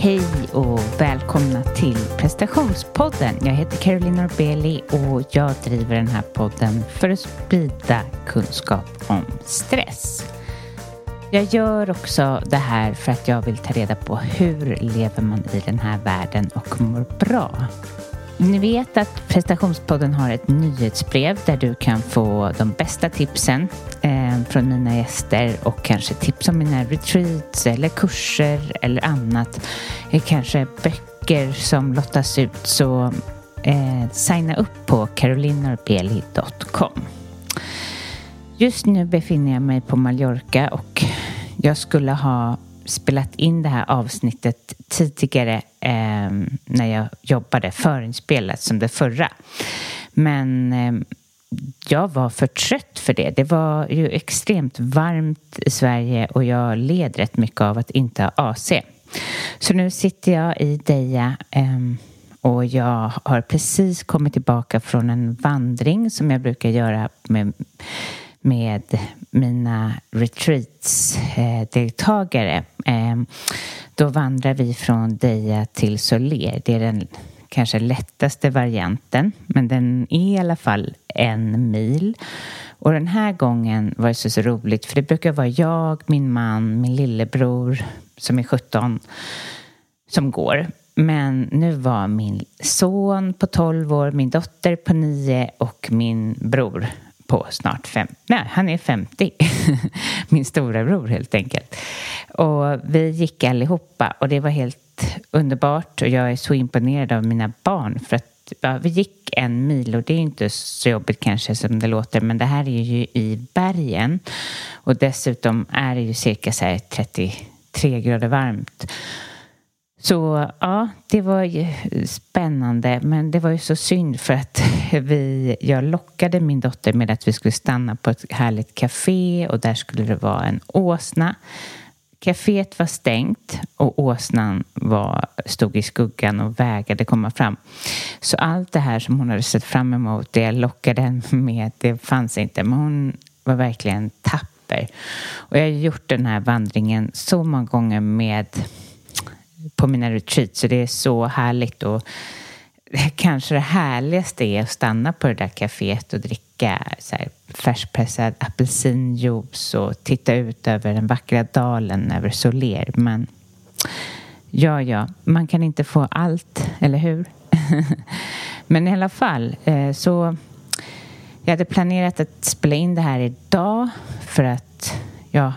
Hej och välkomna till prestationspodden. Jag heter Caroline Norbeli och jag driver den här podden för att sprida kunskap om stress. Jag gör också det här för att jag vill ta reda på hur lever man i den här världen och mår bra. Ni vet att prestationspodden har ett nyhetsbrev där du kan få de bästa tipsen eh, från mina gäster och kanske tips om mina retreats eller kurser eller annat. Eh, kanske böcker som lottas ut. Så eh, signa upp på carolinorbeli.com. Just nu befinner jag mig på Mallorca och jag skulle ha spelat in det här avsnittet tidigare eh, när jag jobbade förinspelat som det förra. Men eh, jag var för trött för det. Det var ju extremt varmt i Sverige och jag led rätt mycket av att inte ha AC. Så nu sitter jag i Deja eh, och jag har precis kommit tillbaka från en vandring som jag brukar göra med med mina retreats-deltagare. Ehm, då vandrar vi från Deja till Soler. Det är den kanske lättaste varianten, men den är i alla fall en mil. Och den här gången var det så, så roligt, för det brukar vara jag, min man, min lillebror som är 17 som går. Men nu var min son på 12 år, min dotter på 9 och min bror på snart fem, nej han är 50, min storebror helt enkelt. Och vi gick allihopa och det var helt underbart och jag är så imponerad av mina barn för att ja, vi gick en mil och det är inte så jobbigt kanske som det låter men det här är ju i bergen och dessutom är det ju cirka så 33 grader varmt. Så ja, det var ju spännande men det var ju så synd för att vi, jag lockade min dotter med att vi skulle stanna på ett härligt café och där skulle det vara en åsna. Caféet var stängt och åsnan var, stod i skuggan och vägrade komma fram. Så allt det här som hon hade sett fram emot, det jag lockade henne med, det fanns inte. Men hon var verkligen tapper. Och jag har gjort den här vandringen så många gånger med på mina retreats så det är så härligt och kanske det härligaste är att stanna på det där kaféet och dricka så här, färskpressad apelsinjuice och titta ut över den vackra dalen över Soler. Men ja, ja, man kan inte få allt, eller hur? Men i alla fall, eh, så jag hade planerat att spela in det här idag för att ja,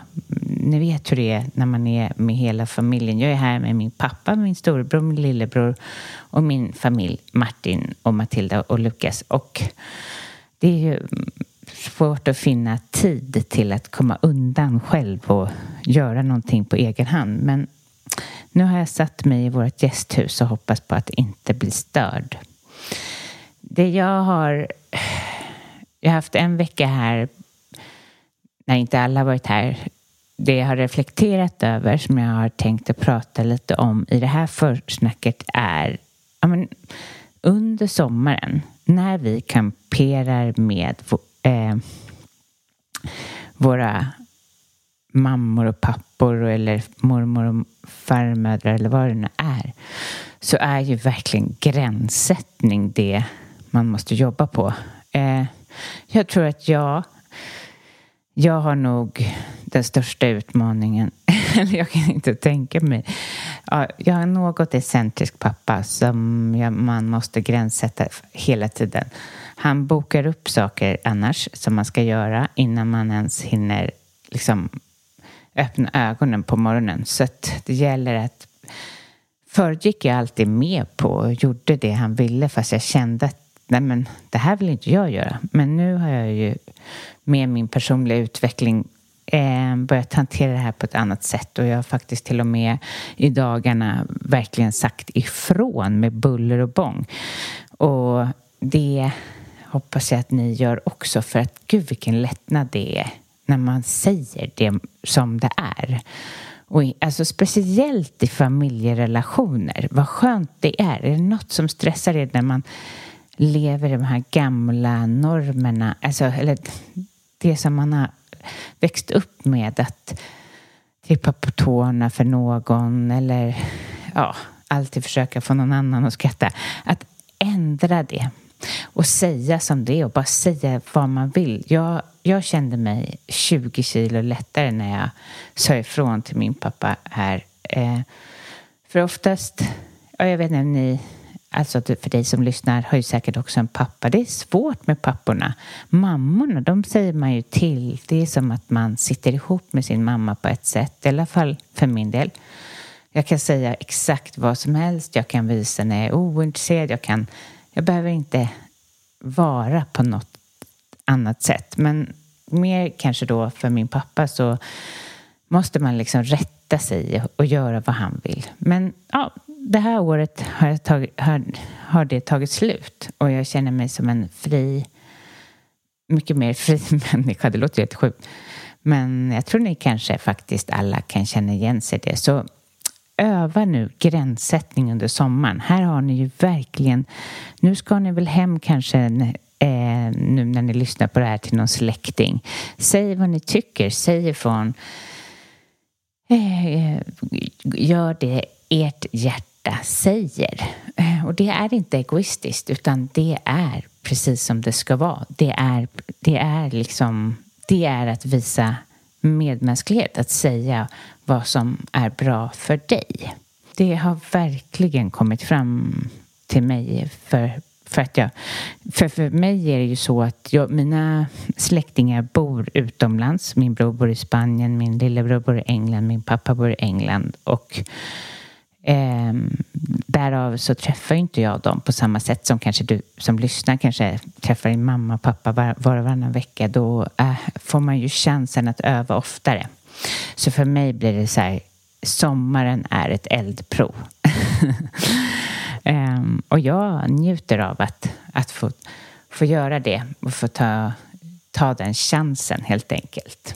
ni vet hur det är när man är med hela familjen. Jag är här med min pappa, min storebror, min lillebror och min familj, Martin och Matilda och Lukas. Och det är ju svårt att finna tid till att komma undan själv och göra någonting på egen hand. Men nu har jag satt mig i vårt gästhus och hoppas på att inte bli störd. Det jag har... Jag har haft en vecka här när inte alla har varit här det jag har reflekterat över som jag har tänkt att prata lite om i det här försnacket är ja, men, under sommaren när vi kamperar med eh, våra mammor och pappor eller mormor och farmödrar eller vad det nu är så är ju verkligen gränssättning det man måste jobba på. Eh, jag tror att jag jag har nog den största utmaningen. Eller jag kan inte tänka mig. Ja, jag har en något excentrisk pappa som jag, man måste gränssätta hela tiden. Han bokar upp saker annars som man ska göra innan man ens hinner liksom, öppna ögonen på morgonen. Så det gäller att Förut gick jag alltid med på och gjorde det han ville fast jag kände att nej men det här vill inte jag göra. Men nu har jag ju med min personliga utveckling eh, börjat hantera det här på ett annat sätt och jag har faktiskt till och med i dagarna verkligen sagt ifrån med buller och bång. Och det hoppas jag att ni gör också för att gud vilken lättnad det är när man säger det som det är. Och alltså speciellt i familjerelationer. Vad skönt det är. Är det något som stressar er när man lever i de här gamla normerna, alltså, eller det som man har växt upp med att trippa på tårna för någon eller ja, alltid försöka få någon annan att skratta. Att ändra det och säga som det är och bara säga vad man vill. Jag, jag kände mig 20 kilo lättare när jag sa ifrån till min pappa här. Eh, för oftast, ja, jag vet inte om ni Alltså för dig som lyssnar har ju säkert också en pappa. Det är svårt med papporna. Mammorna, de säger man ju till. Det är som att man sitter ihop med sin mamma på ett sätt. I alla fall för min del. Jag kan säga exakt vad som helst. Jag kan visa när jag är ointresserad. Jag, kan, jag behöver inte vara på något annat sätt. Men mer kanske då för min pappa så måste man liksom rätta sig och göra vad han vill. Men ja, det här året har, tagit, har, har det tagit slut och jag känner mig som en fri, mycket mer fri människa. Det låter jättesjukt. Men jag tror ni kanske faktiskt alla kan känna igen sig i det. Så öva nu gränssättning under sommaren. Här har ni ju verkligen... Nu ska ni väl hem kanske eh, nu när ni lyssnar på det här till någon släkting. Säg vad ni tycker. Säg ifrån. Eh, gör det ert hjärta säger. Eh, och det är inte egoistiskt utan det är precis som det ska vara. Det är, det är liksom det är att visa medmänsklighet, att säga vad som är bra för dig. Det har verkligen kommit fram till mig för, för att jag... För, för mig är det ju så att jag, mina släktingar bor utomlands. Min bror bor i Spanien, min lillebror bor i England, min pappa bor i England. Och eh, därav så träffar inte jag dem på samma sätt som kanske du som lyssnar kanske träffar din mamma och pappa var, var och varannan vecka. Då eh, får man ju chansen att öva oftare. Så för mig blir det så här, sommaren är ett eldprov. eh, och jag njuter av att, att få, få göra det och få ta, ta den chansen helt enkelt.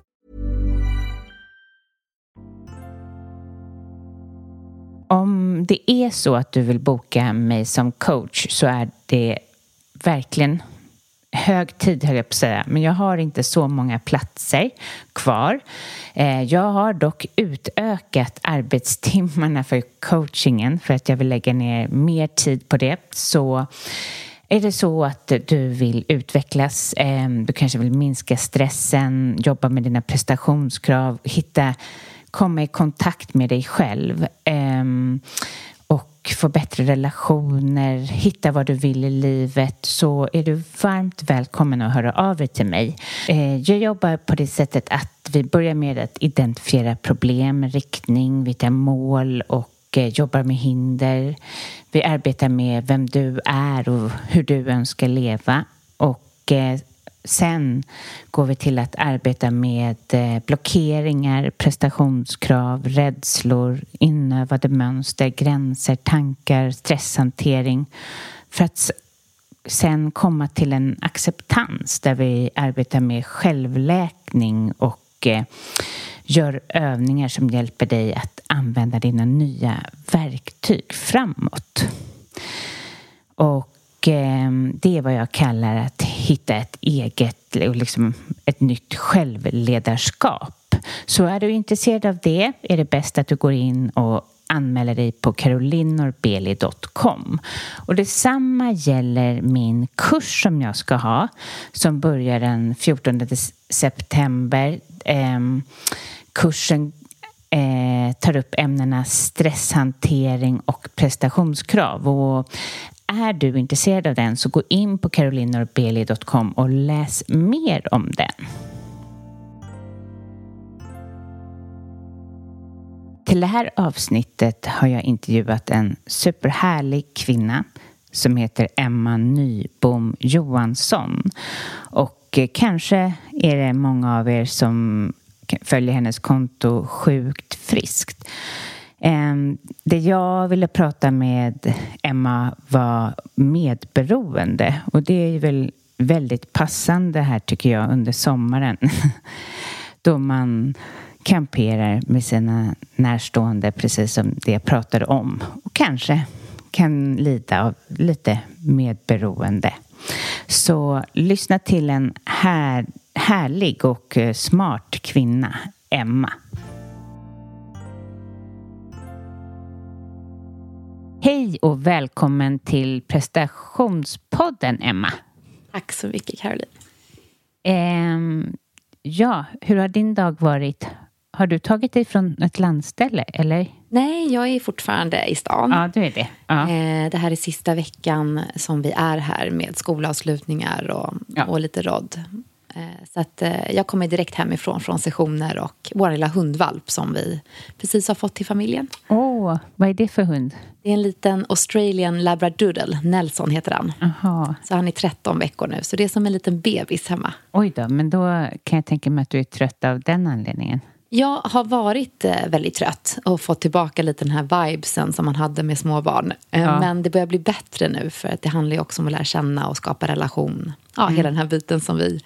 Om det är så att du vill boka mig som coach så är det verkligen hög tid, höll jag på att säga. Men jag har inte så många platser kvar. Eh, jag har dock utökat arbetstimmarna för coachingen för att jag vill lägga ner mer tid på det. Så är det så att du vill utvecklas, eh, du kanske vill minska stressen, jobba med dina prestationskrav, hitta, komma i kontakt med dig själv ehm, och få bättre relationer, hitta vad du vill i livet så är du varmt välkommen att höra av dig till mig. Eh, jag jobbar på det sättet att vi börjar med att identifiera problem, riktning, vilka mål och eh, jobbar med hinder. Vi arbetar med vem du är och hur du önskar leva och eh, Sen går vi till att arbeta med eh, blockeringar, prestationskrav, rädslor, inövade mönster, gränser, tankar, stresshantering för att sen komma till en acceptans där vi arbetar med självläkning och eh, gör övningar som hjälper dig att använda dina nya verktyg framåt. Och Ehm, det är vad jag kallar att hitta ett eget, liksom ett nytt självledarskap. Så är du intresserad av det är det bäst att du går in och anmäler dig på carolinorbeli.com. Och detsamma gäller min kurs som jag ska ha som börjar den 14 september. Ehm, kursen eh, tar upp ämnena stresshantering och prestationskrav. Och är du intresserad av den så gå in på carolinorbeli.com och läs mer om den. Till det här avsnittet har jag intervjuat en superhärlig kvinna som heter Emma Nybom Johansson. Och eh, kanske är det många av er som följer hennes konto Sjukt friskt. Ehm, det jag ville prata med Emma var medberoende och det är väl väldigt passande här tycker jag under sommaren då man kamperar med sina närstående precis som det jag pratade om och kanske kan lida av lite medberoende. Så lyssna till en här, härlig och eh, smart kvinna, Emma. Hej och välkommen till prestationspodden, Emma. Tack så mycket, Caroline. Eh, ja, hur har din dag varit? Har du tagit dig från ett landställe, eller? Nej, jag är fortfarande i stan. Ja, du är det. Ja. Eh, det här är sista veckan som vi är här med skolavslutningar och, ja. och lite rodd. Eh, så att eh, jag kommer direkt hemifrån från sessioner och vår lilla hundvalp som vi precis har fått till familjen. Åh, oh, vad är det för hund? Det är en liten Australian labradoodle, Nelson heter han. Aha. Så han är 13 veckor nu, så det är som en liten bebis hemma. Oj då, men då kan jag tänka mig att du är trött av den anledningen. Jag har varit eh, väldigt trött och fått tillbaka lite den här vibesen som man hade med småbarn. Ja. Men det börjar bli bättre nu för att det handlar också om att lära känna och skapa relation. Ja, mm. hela den här biten som vi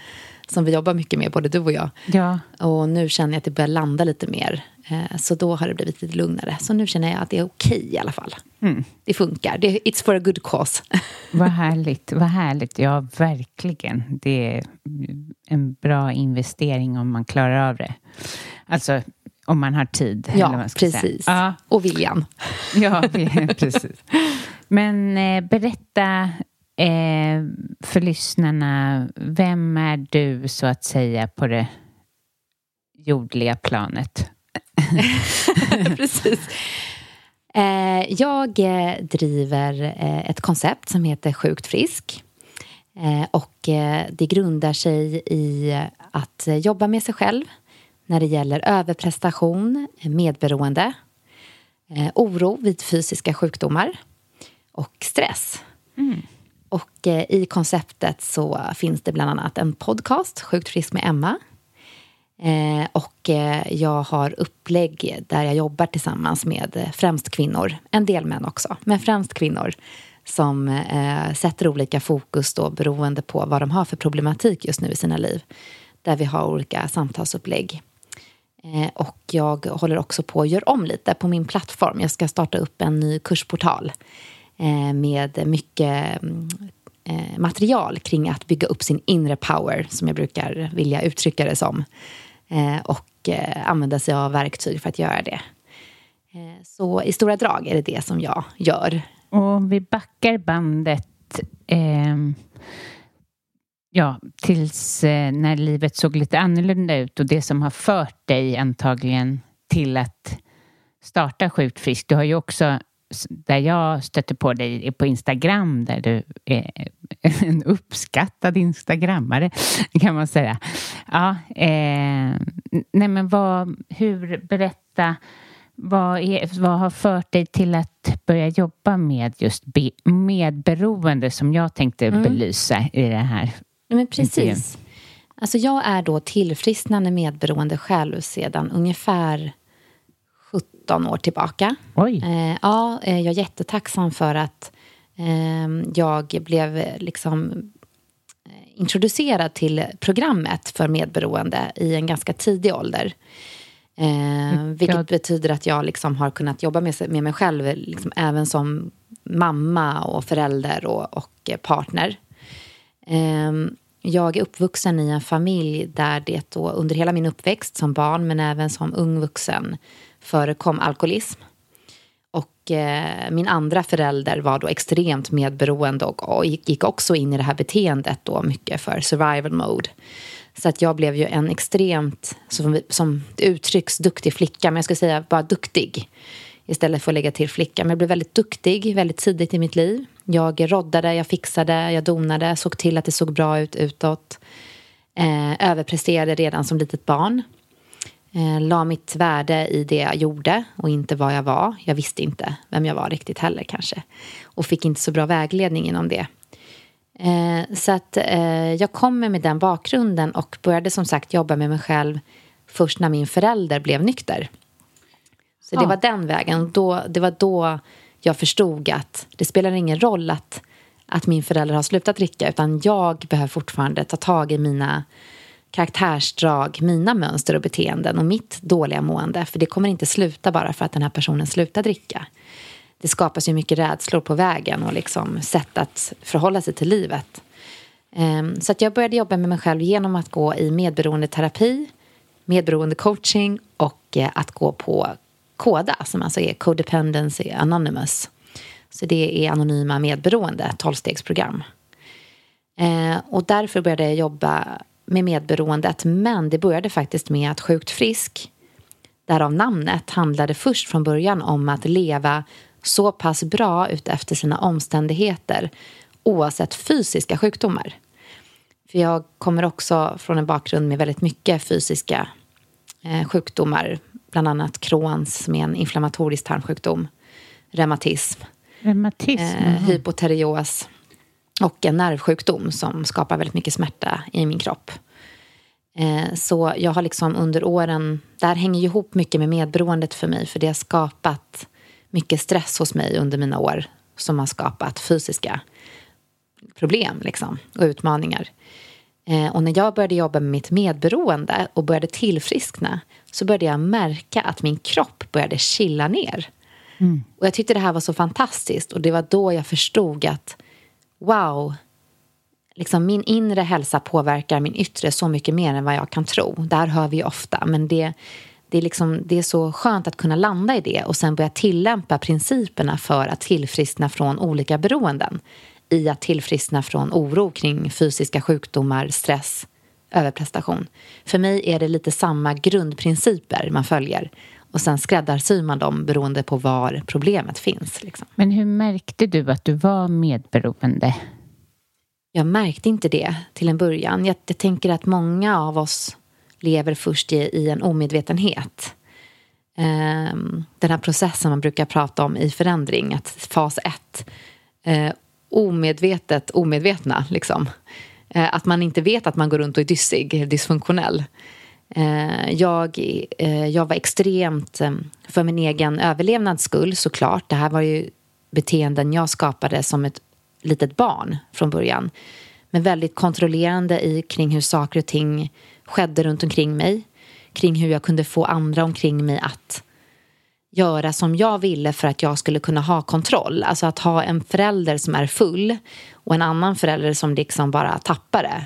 som vi jobbar mycket med, både du och jag. Ja. Och nu känner jag att det börjar landa lite mer. Eh, så då har det blivit lite lugnare. Så nu känner jag att det är okej i alla fall. Mm. Det funkar. Det, it's for a good cause. Vad härligt. Vad härligt. Ja, verkligen. Det är en bra investering om man klarar av det. Alltså, om man har tid. Ja, precis. Ja. Och viljan. Ja, precis. Men eh, berätta Eh, för lyssnarna, vem är du så att säga på det jordliga planet? Precis. Eh, jag eh, driver eh, ett koncept som heter Sjukt frisk. Eh, och eh, det grundar sig i att jobba med sig själv när det gäller överprestation, medberoende, oro vid fysiska sjukdomar och stress. Mm. Och eh, i konceptet så finns det bland annat en podcast, Sjukt frisk med Emma. Eh, och eh, jag har upplägg där jag jobbar tillsammans med främst kvinnor, en del män också, men främst kvinnor som sätter olika fokus då beroende på vad de har för problematik just nu i sina liv. Där vi har olika samtalsupplägg. Och jag håller också på att göra om lite på min plattform. Jag ska starta upp en ny kursportal Eh, med mycket mm, eh, material kring att bygga upp sin inre power, som jag brukar vilja uttrycka det som. Eh, och eh, använda sig av verktyg för att göra det. Eh, så i stora drag är det det som jag gör. Och om vi backar bandet eh, ja, tills eh, när livet såg lite annorlunda ut och det som har fört dig antagligen till att starta Sjukt frisk. Du har ju också där jag stötte på dig på Instagram där du är en uppskattad instagrammare kan man säga. Ja, eh, nej men vad, hur, berätta, vad, är, vad har fört dig till att börja jobba med just be, medberoende som jag tänkte mm. belysa i det här men Precis. Alltså jag är då tillfrisknande medberoende själv sedan ungefär 17 år tillbaka. Oj. Eh, ja, eh, jag är jättetacksam för att eh, jag blev liksom eh, introducerad till programmet för medberoende i en ganska tidig ålder. Eh, vilket jag... betyder att jag liksom har kunnat jobba med, med mig själv liksom även som mamma och förälder och, och partner. Eh, jag är uppvuxen i en familj där det då under hela min uppväxt som barn men även som ung vuxen förekom alkoholism. Och eh, min andra förälder var då extremt medberoende och, och gick också in i det här beteendet då mycket för survival mode. Så att jag blev ju en extremt, som, som uttrycks, duktig flicka. Men jag skulle säga bara duktig istället för att lägga till flicka. Men jag blev väldigt duktig väldigt tidigt i mitt liv. Jag roddade, jag fixade, jag donade, såg till att det såg bra ut utåt. Eh, överpresterade redan som litet barn. Eh, la mitt värde i det jag gjorde och inte vad jag var. Jag visste inte vem jag var riktigt heller kanske. Och fick inte så bra vägledning inom det. Eh, så att eh, jag kommer med den bakgrunden och började som sagt jobba med mig själv först när min förälder blev nykter. Så det ja. var den vägen. Då, det var då jag förstod att det spelar ingen roll att, att min förälder har slutat dricka utan jag behöver fortfarande ta tag i mina karaktärsdrag, mina mönster och beteenden och mitt dåliga mående. För det kommer inte sluta bara för att den här personen slutar dricka. Det skapas ju mycket rädslor på vägen och liksom sätt att förhålla sig till livet. Ehm, så att jag började jobba med mig själv genom att gå i medberoendeterapi medberoendecoaching medberoende coaching och eh, att gå på KODA som alltså är Codependency Anonymous. Så det är anonyma medberoende, tolvstegsprogram. Ehm, och därför började jag jobba med medberoendet men det började faktiskt med att Sjukt frisk, därav namnet, handlade först från början om att leva så pass bra utefter sina omständigheter oavsett fysiska sjukdomar. För jag kommer också från en bakgrund med väldigt mycket fysiska eh, sjukdomar. Bland annat Crohns som är en inflammatorisk tarmsjukdom. Reumatism. Reumatism? Eh, hypoterios och en nervsjukdom som skapar väldigt mycket smärta i min kropp. Eh, så jag har liksom under åren, det här hänger ihop mycket med medberoendet för mig för det har skapat mycket stress hos mig under mina år som har skapat fysiska problem liksom, och utmaningar. Eh, och när jag började jobba med mitt medberoende och började tillfriskna så började jag märka att min kropp började chilla ner. Mm. Och jag tyckte det här var så fantastiskt och det var då jag förstod att wow, liksom min inre hälsa påverkar min yttre så mycket mer än vad jag kan tro. Det här hör vi ofta, men det, det, är liksom, det är så skönt att kunna landa i det och sen börja tillämpa principerna för att tillfriskna från olika beroenden i att tillfriskna från oro kring fysiska sjukdomar, stress, överprestation. För mig är det lite samma grundprinciper man följer och sen skräddarsyr man dem beroende på var problemet finns. Liksom. Men hur märkte du att du var medberoende? Jag märkte inte det till en början. Jag, jag tänker att många av oss lever först i, i en omedvetenhet. Um, den här processen man brukar prata om i förändring, att fas ett, uh, omedvetet omedvetna. Liksom. Uh, att man inte vet att man går runt och är dyssig, dysfunktionell. Eh, jag, eh, jag var extremt, eh, för min egen överlevnads skull såklart, det här var ju beteenden jag skapade som ett litet barn från början. Men väldigt kontrollerande i kring hur saker och ting skedde runt omkring mig. Kring hur jag kunde få andra omkring mig att göra som jag ville för att jag skulle kunna ha kontroll. Alltså att ha en förälder som är full och en annan förälder som liksom bara tappar det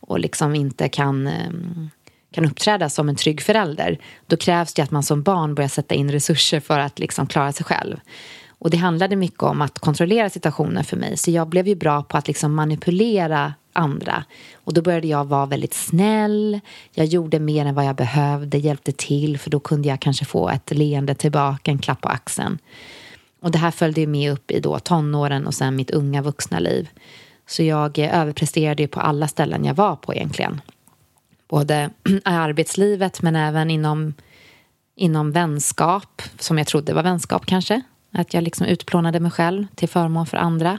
och liksom inte kan, ehm, kan uppträda som en trygg förälder. Då krävs det att man som barn börjar sätta in resurser för att liksom klara sig själv. Och det handlade mycket om att kontrollera situationen för mig. Så jag blev ju bra på att liksom manipulera andra. Och då började jag vara väldigt snäll. Jag gjorde mer än vad jag behövde, hjälpte till för då kunde jag kanske få ett leende tillbaka, en klapp på axeln. Och det här följde med upp i då tonåren och sen mitt unga vuxna liv. Så jag eh, överpresterade på alla ställen jag var på egentligen. Både i arbetslivet men även inom, inom vänskap, som jag trodde var vänskap kanske. Att jag liksom utplånade mig själv till förmån för andra.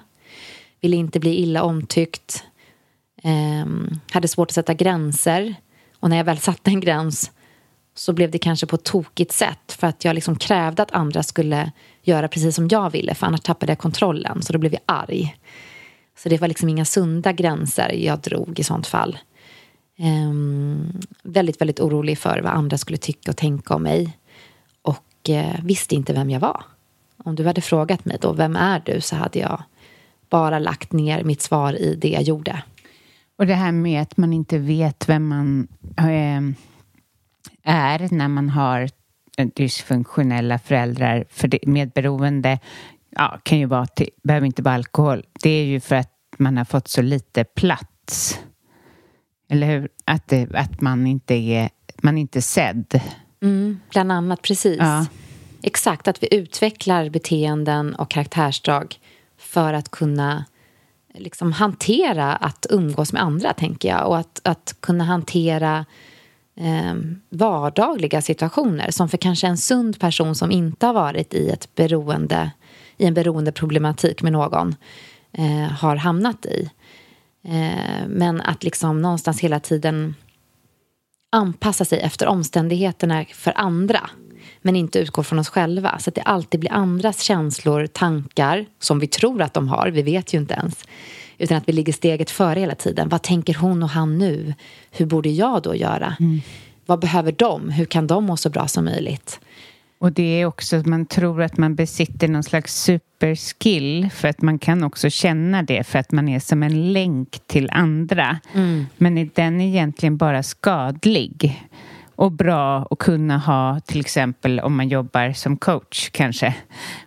Ville inte bli illa omtyckt. Um, hade svårt att sätta gränser. Och när jag väl satte en gräns så blev det kanske på ett tokigt sätt för att jag liksom krävde att andra skulle göra precis som jag ville för annars tappade jag kontrollen så då blev jag arg. Så det var liksom inga sunda gränser jag drog i sånt fall eh, väldigt, väldigt orolig för vad andra skulle tycka och tänka om mig. Och eh, visste inte vem jag var. Om du hade frågat mig då, vem är du? Så hade jag bara lagt ner mitt svar i det jag gjorde. Och det här med att man inte vet vem man ehm, är när man har dysfunktionella föräldrar. För det, medberoende ja, kan ju vara, till, behöver inte vara alkohol. Det är ju för att man har fått så lite plats. Eller hur? Att, det, att man inte är, man är inte sedd. Mm, bland annat, precis. Ja. Exakt, att vi utvecklar beteenden och karaktärsdrag för att kunna liksom hantera att umgås med andra, tänker jag. Och att, att kunna hantera eh, vardagliga situationer som för kanske en sund person som inte har varit i ett beroende i en beroendeproblematik med någon eh, har hamnat i. Eh, men att liksom någonstans hela tiden anpassa sig efter omständigheterna för andra men inte utgå från oss själva. Så att det alltid blir andras känslor, tankar som vi tror att de har, vi vet ju inte ens. Utan att vi ligger steget före hela tiden. Vad tänker hon och han nu? Hur borde jag då göra? Mm. Vad behöver de? Hur kan de må så bra som möjligt? Och det är också att man tror att man besitter någon slags superskill för att man kan också känna det för att man är som en länk till andra. Mm. Men den är egentligen bara skadlig och bra att kunna ha till exempel om man jobbar som coach kanske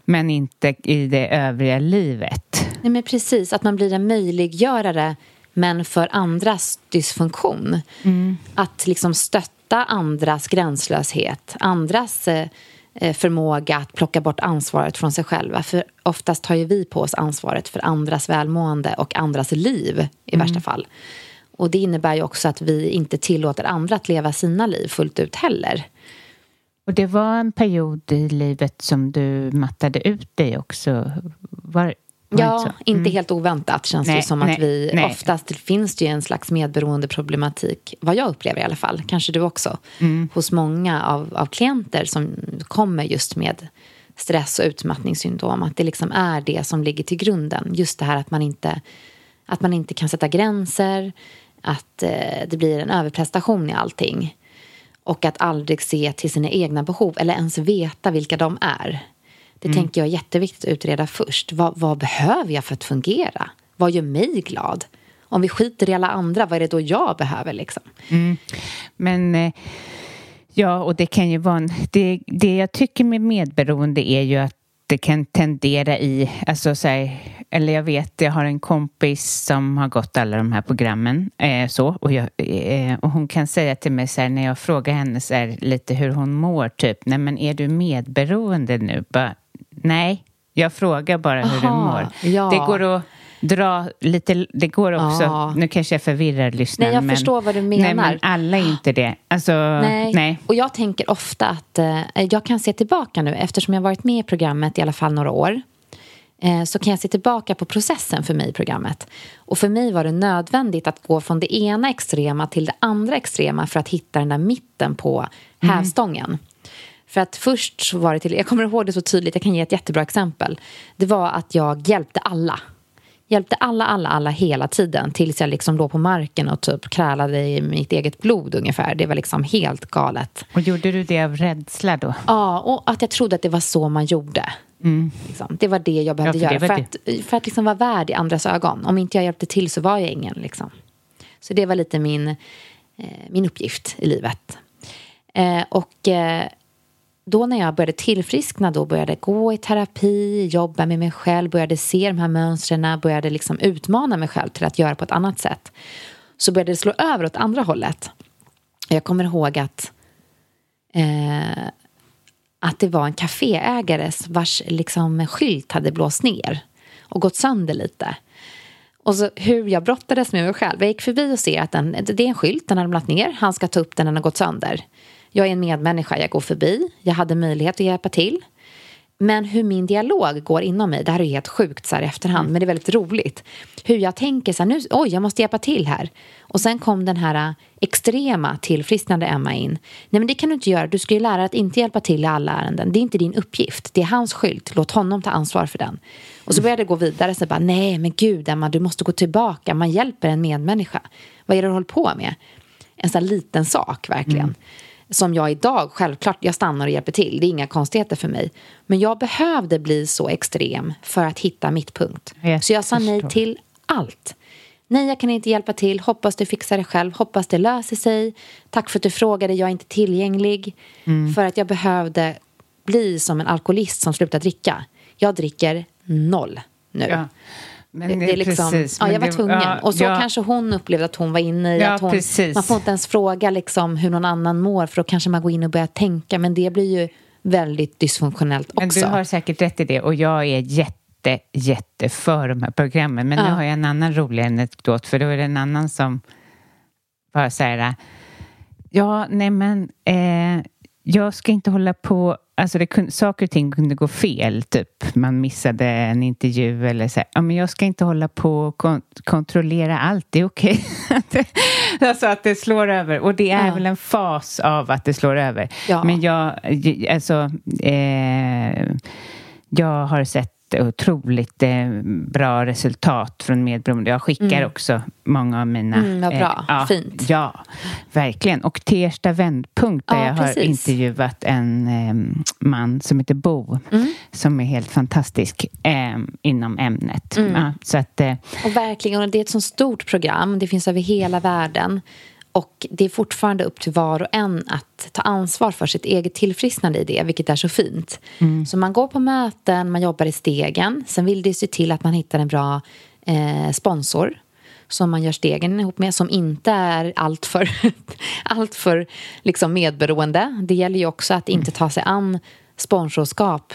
men inte i det övriga livet. Nej men precis, att man blir en möjliggörare men för andras dysfunktion. Mm. Att liksom stötta andras gränslöshet, andras Eh, förmåga att plocka bort ansvaret från sig själva. För oftast tar ju vi på oss ansvaret för andras välmående och andras liv i mm. värsta fall. Och det innebär ju också att vi inte tillåter andra att leva sina liv fullt ut heller. Och det var en period i livet som du mattade ut dig också. Var, Ja, mm. inte helt oväntat känns nej, det som nej, att vi nej. oftast finns det ju en slags medberoende problematik, vad jag upplever i alla fall, kanske du också, mm. hos många av, av klienter som kommer just med stress och utmattningssyndrom, att det liksom är det som ligger till grunden, just det här att man inte, att man inte kan sätta gränser, att eh, det blir en överprestation i allting och att aldrig se till sina egna behov eller ens veta vilka de är. Det mm. tänker jag är jätteviktigt att utreda först. Vad, vad behöver jag för att fungera? Vad gör mig glad? Om vi skiter i alla andra, vad är det då jag behöver? Liksom? Mm. Men eh, ja, och det kan ju vara en, det, det jag tycker med medberoende är ju att det kan tendera i, alltså så här, eller jag vet, jag har en kompis som har gått alla de här programmen eh, så och, jag, eh, och hon kan säga till mig så här när jag frågar henne så här, lite hur hon mår typ, nej men är du medberoende nu? Bara, Nej, jag frågar bara hur du mår. Ja. Det går att dra lite, det går också, ja. nu kanske jag förvirrar lyssnaren. Nej, jag men, förstår vad du menar. Nej, men alla är inte det. Alltså, nej. nej. Och jag tänker ofta att eh, jag kan se tillbaka nu, eftersom jag varit med i programmet i alla fall några år, eh, så kan jag se tillbaka på processen för mig i programmet. Och för mig var det nödvändigt att gå från det ena extrema till det andra extrema för att hitta den där mitten på mm. För att först så var det till, jag kommer ihåg det så tydligt, jag kan ge ett jättebra exempel. Det var att jag hjälpte alla. Hjälpte alla, alla, alla hela tiden tills jag liksom låg på marken och typ krälade i mitt eget blod ungefär. Det var liksom helt galet. Och gjorde du det av rädsla då? Ja, och att jag trodde att det var så man gjorde. Mm. Liksom. Det var det jag behövde ja, för göra för att, för att liksom vara värd i andras ögon. Om inte jag hjälpte till så var jag ingen. Liksom. Så det var lite min, eh, min uppgift i livet. Eh, och eh, då när jag började tillfriskna, då började gå i terapi, jobba med mig själv, började se de här mönstren, började liksom utmana mig själv till att göra på ett annat sätt. Så började det slå över åt andra hållet. Jag kommer ihåg att, eh, att det var en kaféägare vars liksom, skylt hade blåst ner och gått sönder lite. Och så hur jag brottades med mig själv. Jag gick förbi och ser att den, det är en skylt, den har ramlat ner. Han ska ta upp den, den har gått sönder. Jag är en medmänniska, jag går förbi. Jag hade möjlighet att hjälpa till. Men hur min dialog går inom mig, det här är helt sjukt så här i efterhand, men det är väldigt roligt. Hur jag tänker så här, nu, oj, jag måste hjälpa till här. Och sen kom den här äh, extrema tillfrisknande Emma in. Nej, men det kan du inte göra. Du ska ju lära dig att inte hjälpa till i alla ärenden. Det är inte din uppgift. Det är hans skylt. Låt honom ta ansvar för den. Och så började jag gå vidare. Så bara, nej, men gud, Emma, du måste gå tillbaka. Man hjälper en medmänniska. Vad är det du håller på med? En sån här liten sak, verkligen. Mm som jag idag, självklart, jag stannar och hjälper till. Det är inga konstigheter för mig. Men jag behövde bli så extrem för att hitta mitt punkt. Jag så jag sa nej till allt. Nej, jag kan inte hjälpa till. Hoppas du fixar det själv. Hoppas det löser sig. Tack för att du frågade. Jag är inte tillgänglig. Mm. För att jag behövde bli som en alkoholist som slutar dricka. Jag dricker noll nu. Ja. Men det, det är liksom, precis, ja, jag var tvungen. Ja, och så ja. kanske hon upplevde att hon var inne i ja, att hon, man får inte ens fråga liksom hur någon annan mår för då kanske man går in och börjar tänka. Men det blir ju väldigt dysfunktionellt också. Men du har säkert rätt i det och jag är jätte, jätte för de här programmen. Men nu har jag en annan rolig anekdot för då är det en annan som bara säger ja, nej men eh, jag ska inte hålla på Alltså det kunde, saker och ting kunde gå fel, typ. Man missade en intervju eller så. Ja, men jag ska inte hålla på och kon kontrollera allt, det är okej. Okay. alltså att det slår över. Och det är ja. väl en fas av att det slår över. Ja. Men jag, alltså, eh, jag har sett otroligt eh, bra resultat från medberoende. Jag skickar mm. också många av mina... Mm, vad bra. Eh, ja, Fint. Ja, verkligen. Och Tersta vändpunkt där ja, jag precis. har intervjuat en eh, man som heter Bo mm. som är helt fantastisk eh, inom ämnet. Mm. Ja, så att, eh, och verkligen, och det är ett så stort program. Det finns över hela världen. Och det är fortfarande upp till var och en att ta ansvar för sitt eget tillfrisknande i det, vilket är så fint. Mm. Så man går på möten, man jobbar i stegen. Sen vill det se till att man hittar en bra eh, sponsor som man gör stegen ihop med, som inte är alltför allt för, liksom medberoende. Det gäller ju också att inte ta sig an sponsorskap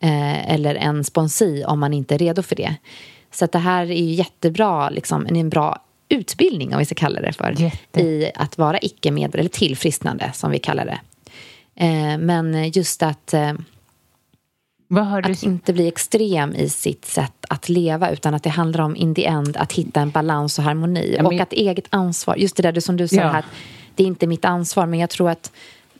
eh, eller en sponsi om man inte är redo för det. Så det här är ju jättebra, liksom, en bra utbildning, om vi ska kalla det för, Jätte. i att vara icke-medborgare, eller tillfrisknande som vi kallar det. Eh, men just att, eh, att inte bli extrem i sitt sätt att leva utan att det handlar om in the end att hitta en balans och harmoni. Ja, men... Och att eget ansvar, just det där som du sa ja. här, det är inte mitt ansvar men jag tror att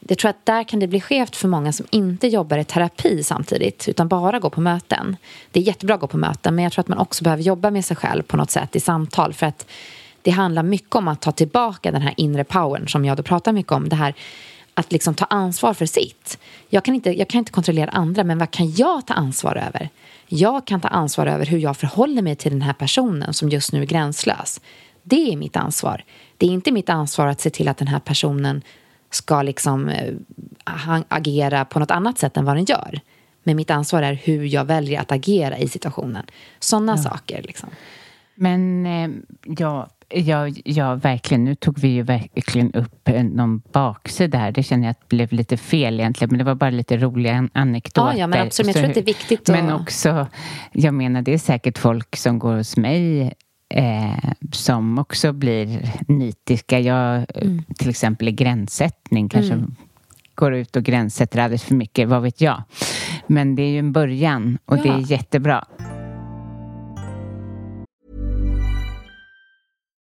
jag tror att där kan det bli skevt för många som inte jobbar i terapi samtidigt utan bara går på möten. Det är jättebra att gå på möten men jag tror att man också behöver jobba med sig själv på något sätt i samtal för att det handlar mycket om att ta tillbaka den här inre powern som jag då pratar mycket om. Det här att liksom ta ansvar för sitt. Jag kan, inte, jag kan inte kontrollera andra, men vad kan jag ta ansvar över? Jag kan ta ansvar över hur jag förhåller mig till den här personen som just nu är gränslös. Det är mitt ansvar. Det är inte mitt ansvar att se till att den här personen ska liksom äh, agera på något annat sätt än vad den gör. Men mitt ansvar är hur jag väljer att agera i situationen. Sådana ja. saker. Liksom. Men eh, ja, Ja, ja, verkligen. Nu tog vi ju verkligen upp någon baksida här. Det känner jag att blev lite fel egentligen, men det var bara lite roliga anekdoter. Ja, ja men absolut. Jag tror att det är viktigt. Att... Men också, jag menar, det är säkert folk som går hos mig eh, som också blir nitiska. Jag, mm. till exempel i gränssättning, kanske mm. går ut och gränssätter alldeles för mycket, vad vet jag. Men det är ju en början och ja. det är jättebra.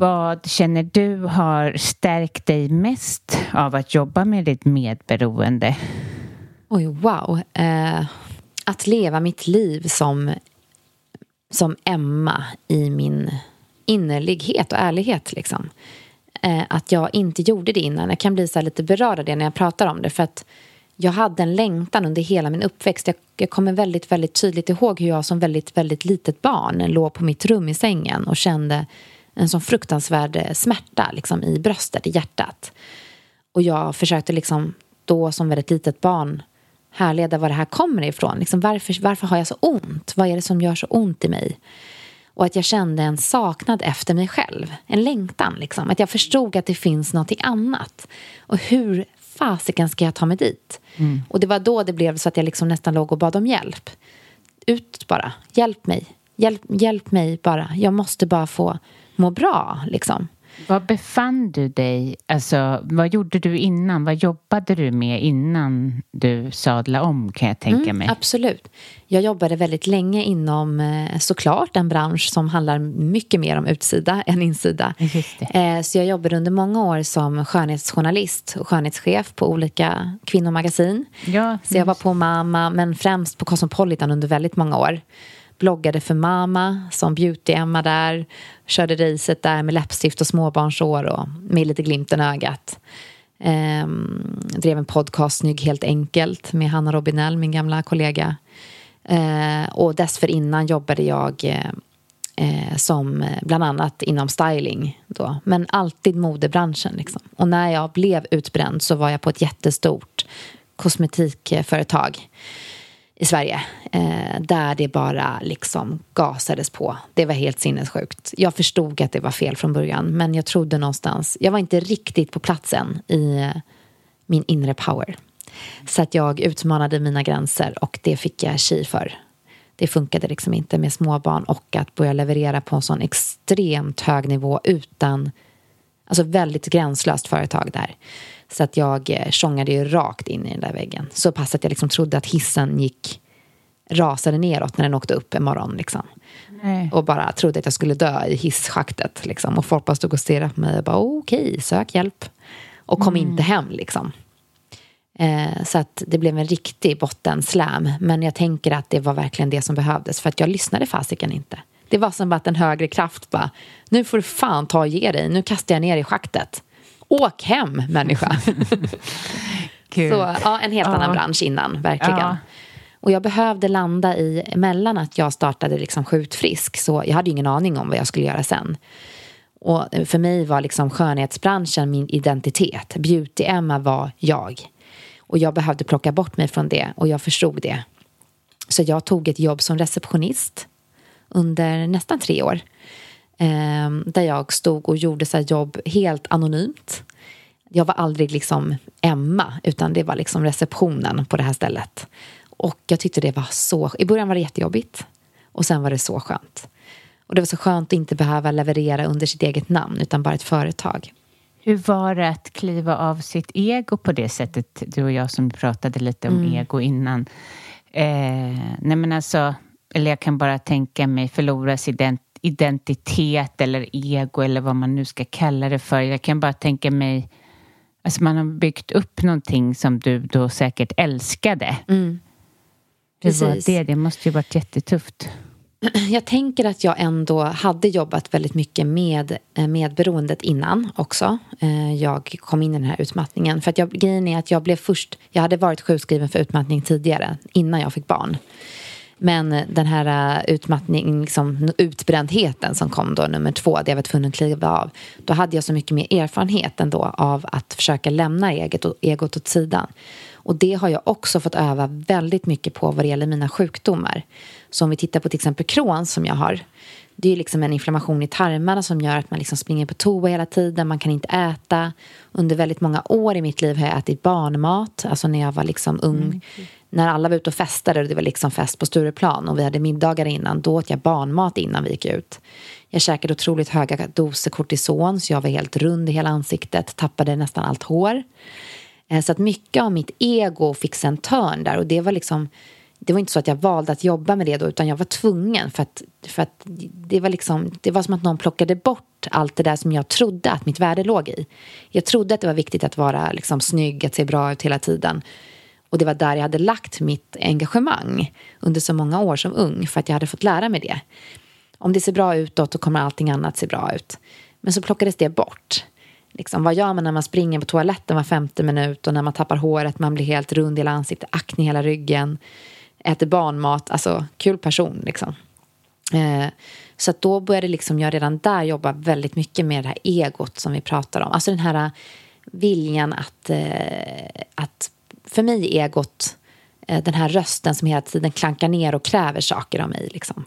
Vad känner du har stärkt dig mest av att jobba med ditt medberoende? Oj, wow. Eh, att leva mitt liv som, som Emma i min innerlighet och ärlighet. Liksom. Eh, att jag inte gjorde det innan. Jag kan bli så lite berörd av det när jag pratar om det. För att jag hade en längtan under hela min uppväxt. Jag, jag kommer väldigt, väldigt tydligt ihåg hur jag som väldigt, väldigt litet barn låg på mitt rum i sängen och kände en sån fruktansvärd smärta liksom, i bröstet, i hjärtat. Och jag försökte liksom då som väldigt litet barn härleda var det här kommer ifrån. Liksom, varför, varför har jag så ont? Vad är det som gör så ont i mig? Och att jag kände en saknad efter mig själv. En längtan. Liksom. Att jag förstod att det finns något annat. Och hur fasiken ska jag ta mig dit? Mm. Och det var då det blev så att jag liksom nästan låg och bad om hjälp. Ut bara. Hjälp mig. Hjälp, hjälp mig bara. Jag måste bara få må bra. Liksom. Var befann du dig? Alltså, vad gjorde du innan? Vad jobbade du med innan du sadlade om kan jag tänka mm, mig? Absolut. Jag jobbade väldigt länge inom eh, såklart en bransch som handlar mycket mer om utsida än insida. Eh, så jag jobbade under många år som skönhetsjournalist och skönhetschef på olika kvinnomagasin. Ja, så jag var på Mama men främst på Cosmopolitan under väldigt många år bloggade för Mama som beauty-Emma där. Körde racet där med läppstift och småbarnsår och med lite glimten i ögat. Ehm, drev en podcast, Snygg helt enkelt, med Hanna Robinell, min gamla kollega. Ehm, och dessförinnan jobbade jag eh, eh som eh, bland annat inom styling. Då. Men alltid modebranschen. Liksom. Och när jag blev utbränd så var jag på ett jättestort kosmetikföretag i Sverige eh, där det bara liksom gasades på. Det var helt sinnessjukt. Jag förstod att det var fel från början men jag trodde någonstans, jag var inte riktigt på platsen i eh, min inre power. Så att jag utmanade mina gränser och det fick jag tji för. Det funkade liksom inte med småbarn och att börja leverera på en sån extremt hög nivå utan, alltså väldigt gränslöst företag där. Så att jag eh, tjongade ju rakt in i den där väggen. Så pass att jag liksom trodde att hissen gick rasade neråt när den åkte upp en morgon. Liksom. Och bara trodde att jag skulle dö i hisschaktet. Liksom. Och folk bara stod och stirrade på mig och bara okej, okay, sök hjälp. Och kom mm. inte hem liksom. Eh, så att det blev en riktig bottenslam. Men jag tänker att det var verkligen det som behövdes. För att jag lyssnade fasiken inte. Det var som att en högre kraft bara, nu får du fan ta och ge dig. Nu kastar jag ner i schaktet. Åk hem, människa. Så ja, en helt ja. annan bransch innan, verkligen. Ja. Och jag behövde landa i, mellan att jag startade liksom skjutfrisk, så jag hade ingen aning om vad jag skulle göra sen. Och för mig var liksom skönhetsbranschen min identitet. Beauty-Emma var jag. Och jag behövde plocka bort mig från det och jag förstod det. Så jag tog ett jobb som receptionist under nästan tre år. Eh, där jag stod och gjorde så jobb helt anonymt. Jag var aldrig liksom Emma, utan det var liksom receptionen på det här stället. Och jag tyckte det var så... I början var det jättejobbigt. Och sen var det så skönt. Och det var så skönt att inte behöva leverera under sitt eget namn, utan bara ett företag. Hur var det att kliva av sitt ego på det sättet? Du och jag som pratade lite om mm. ego innan. Eh, nej men alltså, eller jag kan bara tänka mig förlora sin identitet eller ego eller vad man nu ska kalla det för. Jag kan bara tänka mig, alltså man har byggt upp någonting som du då säkert älskade. Mm. Det, var det, det måste ju varit jättetufft. Jag tänker att jag ändå hade jobbat väldigt mycket med eh, medberoendet innan också. Eh, jag kom in i den här utmattningen. För att jag, grejen är att jag blev först... Jag hade varit sjukskriven för utmattning tidigare, innan jag fick barn. Men den här äh, utmattning, liksom, utbrändheten som kom då, nummer två, det jag var tvungen att kliva av. Då hade jag så mycket mer erfarenhet ändå av att försöka lämna eget, egot åt sidan. Och det har jag också fått öva väldigt mycket på vad det gäller mina sjukdomar. Så om vi tittar på till exempel Crohns som jag har. Det är liksom en inflammation i tarmarna som gör att man liksom springer på toa hela tiden. Man kan inte äta. Under väldigt många år i mitt liv har jag ätit barnmat. Alltså när jag var liksom ung. Mm. När alla var ute och festade och det var liksom fest på Stureplan och vi hade middagar innan. Då åt jag barnmat innan vi gick ut. Jag käkade otroligt höga doser kortison så jag var helt rund i hela ansiktet. Tappade nästan allt hår. Eh, så att mycket av mitt ego fick sig en törn där och det var liksom det var inte så att jag valde att jobba med det då utan jag var tvungen för att, för att det, var liksom, det var som att någon plockade bort allt det där som jag trodde att mitt värde låg i. Jag trodde att det var viktigt att vara liksom snygg, att se bra ut hela tiden. Och det var där jag hade lagt mitt engagemang under så många år som ung för att jag hade fått lära mig det. Om det ser bra ut då kommer allting annat se bra ut. Men så plockades det bort. Liksom, vad gör man när man springer på toaletten var femte minut och när man tappar håret, man blir helt rund i hela ansiktet, akne i hela ryggen, äter barnmat, alltså kul person liksom. Eh, så att då började liksom jag redan där jobba väldigt mycket med det här egot som vi pratar om. Alltså den här eh, viljan att, eh, att för mig är egot eh, den här rösten som hela tiden klankar ner och kräver saker av mig. Liksom.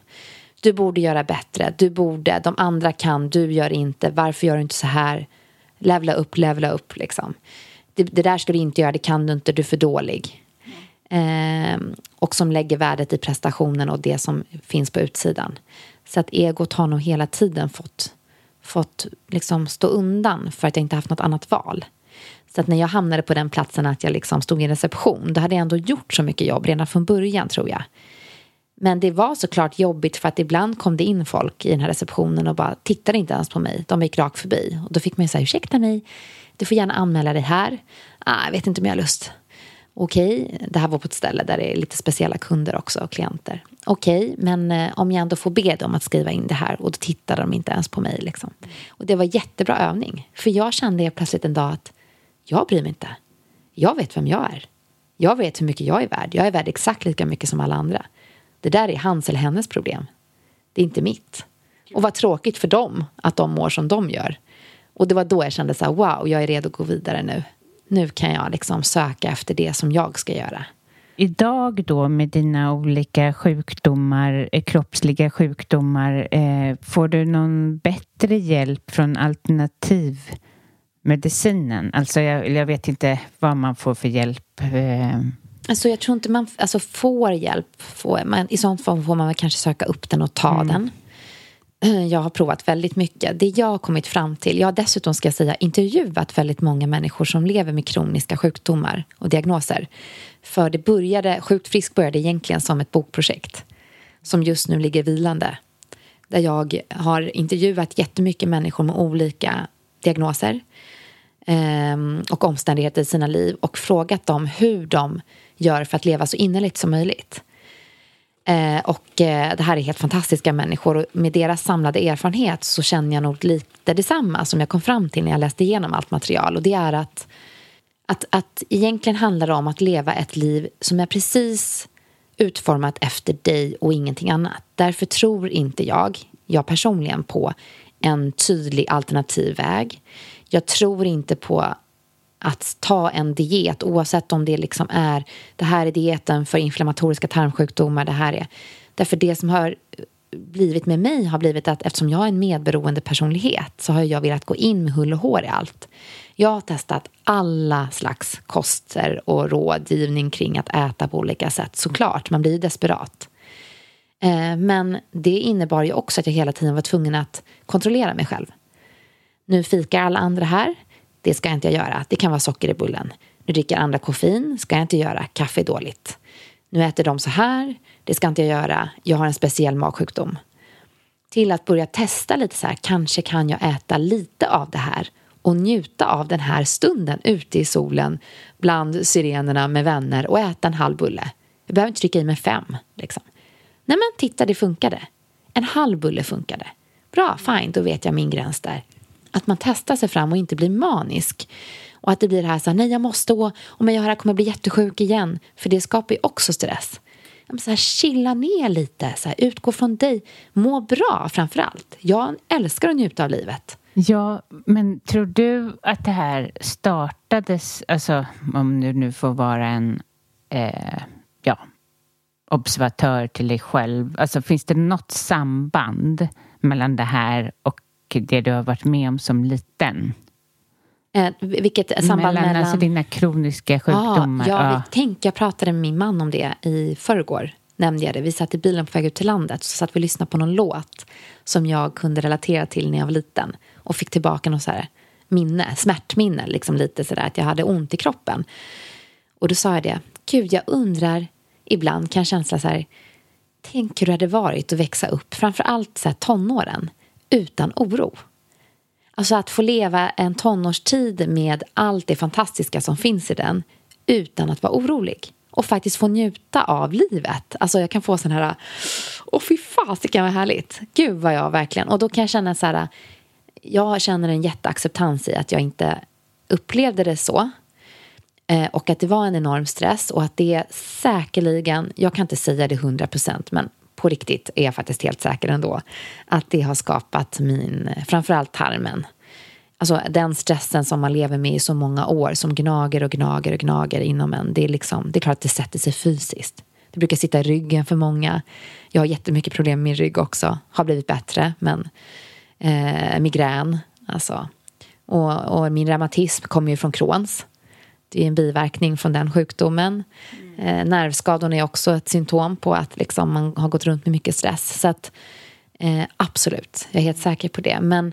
Du borde göra bättre, du borde, de andra kan, du gör inte, varför gör du inte så här? levla upp, levla upp liksom. Det, det, där ska du inte göra, det kan du inte, du är för dålig. Eh, och som lägger värdet i prestationen och det som finns på utsidan. Så att egot har nog hela tiden fått, fått liksom stå undan för att jag inte haft något annat val. Så att när jag hamnade på den platsen att jag liksom stod i reception, då hade jag ändå gjort så mycket jobb redan från början tror jag. Men det var såklart jobbigt för att ibland kom det in folk i den här receptionen och bara tittade inte ens på mig. De gick rakt förbi. Och då fick man ju säga ursäkta mig, du får gärna anmäla dig här. Ah, jag vet inte om jag har lust. Okej, okay. det här var på ett ställe där det är lite speciella kunder också och klienter. Okej, okay, men eh, om jag ändå får be dem att skriva in det här och då tittade de inte ens på mig. Liksom. Och det var jättebra övning. För jag kände plötsligt en dag att jag bryr mig inte. Jag vet vem jag är. Jag vet hur mycket jag är värd. Jag är värd exakt lika mycket som alla andra. Det där är hans eller hennes problem. Det är inte mitt. Och vad tråkigt för dem att de mår som de gör. Och det var då jag kände så här, wow, jag är redo att gå vidare nu. Nu kan jag liksom söka efter det som jag ska göra. Idag då med dina olika sjukdomar, eh, kroppsliga sjukdomar, eh, får du någon bättre hjälp från alternativ? Alternativmedicinen? Alltså jag, jag vet inte vad man får för hjälp. Eh Alltså jag tror inte man alltså får hjälp. Får, man, I sånt fall får man väl kanske söka upp den och ta mm. den. Jag har provat väldigt mycket. Det jag har kommit fram till, jag har dessutom ska jag säga intervjuat väldigt många människor som lever med kroniska sjukdomar och diagnoser. För det började, Sjukt frisk började egentligen som ett bokprojekt som just nu ligger vilande. Där jag har intervjuat jättemycket människor med olika diagnoser eh, Ehm, och omständigheter i sina liv och frågat dem hur de gör för att leva så innerligt som möjligt. Eh, och eh, det här är helt fantastiska människor och med deras samlade erfarenhet så känner jag nog lite detsamma som jag kom fram till när jag läste igenom allt material och det är att, att, att egentligen handlar det om att leva ett liv som är precis utformat efter dig och ingenting annat. Därför tror inte jag, jag personligen, på en tydlig alternativ väg. Jag tror inte på att ta en diet oavsett om det liksom är det här är dieten för inflammatoriska tarmsjukdomar. Det här är. Därför det som har blivit med mig har blivit att eftersom jag är en medberoende personlighet så har jag velat gå in med hull och hår i allt. Jag har testat alla slags koster och rådgivning kring att äta på olika sätt. Såklart, man blir desperat. Eh, men det innebar ju också att jag hela tiden var tvungen att kontrollera mig själv. Nu fikar alla andra här. Det ska jag inte göra. Det kan vara socker i bullen. Nu dricker andra koffein. ska jag inte göra. Kaffe är dåligt. nu äter de så här, det ska inte jag göra, jag har en speciell magsjukdom. Till att börja testa lite så här, kanske kan jag äta lite av det här och njuta av den här stunden ute i solen bland syrenerna med vänner och äta en halv bulle. Jag behöver inte trycka i mig fem. Liksom. Nej men titta, det funkade. En halv bulle funkade. Bra, fine, då vet jag min gräns där. Att man testar sig fram och inte blir manisk. Och att det blir det här så här, nej jag måste gå, om jag gör det här kommer jag bli jättesjuk igen. För det skapar ju också stress. Så här, chilla ner lite, så här, utgå från dig, må bra framför allt. Jag älskar att njuta av livet. Ja, men tror du att det här startades, alltså om du nu får vara en eh, ja, observatör till dig själv, alltså finns det något samband mellan det här och det du har varit med om som liten? Eh, vilket samband mellan... mellan... Alltså dina kroniska sjukdomar? Ah, ja, ja. Tänk, jag pratade med min man om det i förrgår. Nämnde jag det. Vi satt i bilen på väg ut till landet så satt vi och lyssnade på någon låt som jag kunde relatera till när jag var liten och fick tillbaka något så här minne, smärtminne, liksom lite sådär att jag hade ont i kroppen. Och då sa jag det, gud jag undrar, ibland kan jag känsla så här, tänk hur det hade varit att växa upp, framför allt så här tonåren, utan oro. Alltså att få leva en tonårstid med allt det fantastiska som finns i den utan att vara orolig och faktiskt få njuta av livet. Alltså jag kan få sån här, åh fy fasiken vad härligt. Gud vad jag verkligen, och då kan jag känna så här, jag känner en jätteacceptans i att jag inte upplevde det så. Eh, och att det var en enorm stress och att det säkerligen, jag kan inte säga det hundra procent, men på riktigt är jag faktiskt helt säker ändå, att det har skapat min, framförallt tarmen. Alltså den stressen som man lever med i så många år som gnager och gnager och gnager inom en. Det är, liksom, det är klart att det sätter sig fysiskt. Det brukar sitta i ryggen för många. Jag har jättemycket problem med min rygg också. Har blivit bättre, men eh, migrän. Alltså. Och, och, min reumatism kommer ju från Crohns. Det är en biverkning från den sjukdomen. Mm. Nervskadorna är också ett symptom på att liksom, man har gått runt med mycket stress. Så att, eh, absolut, jag är helt säker på det. Men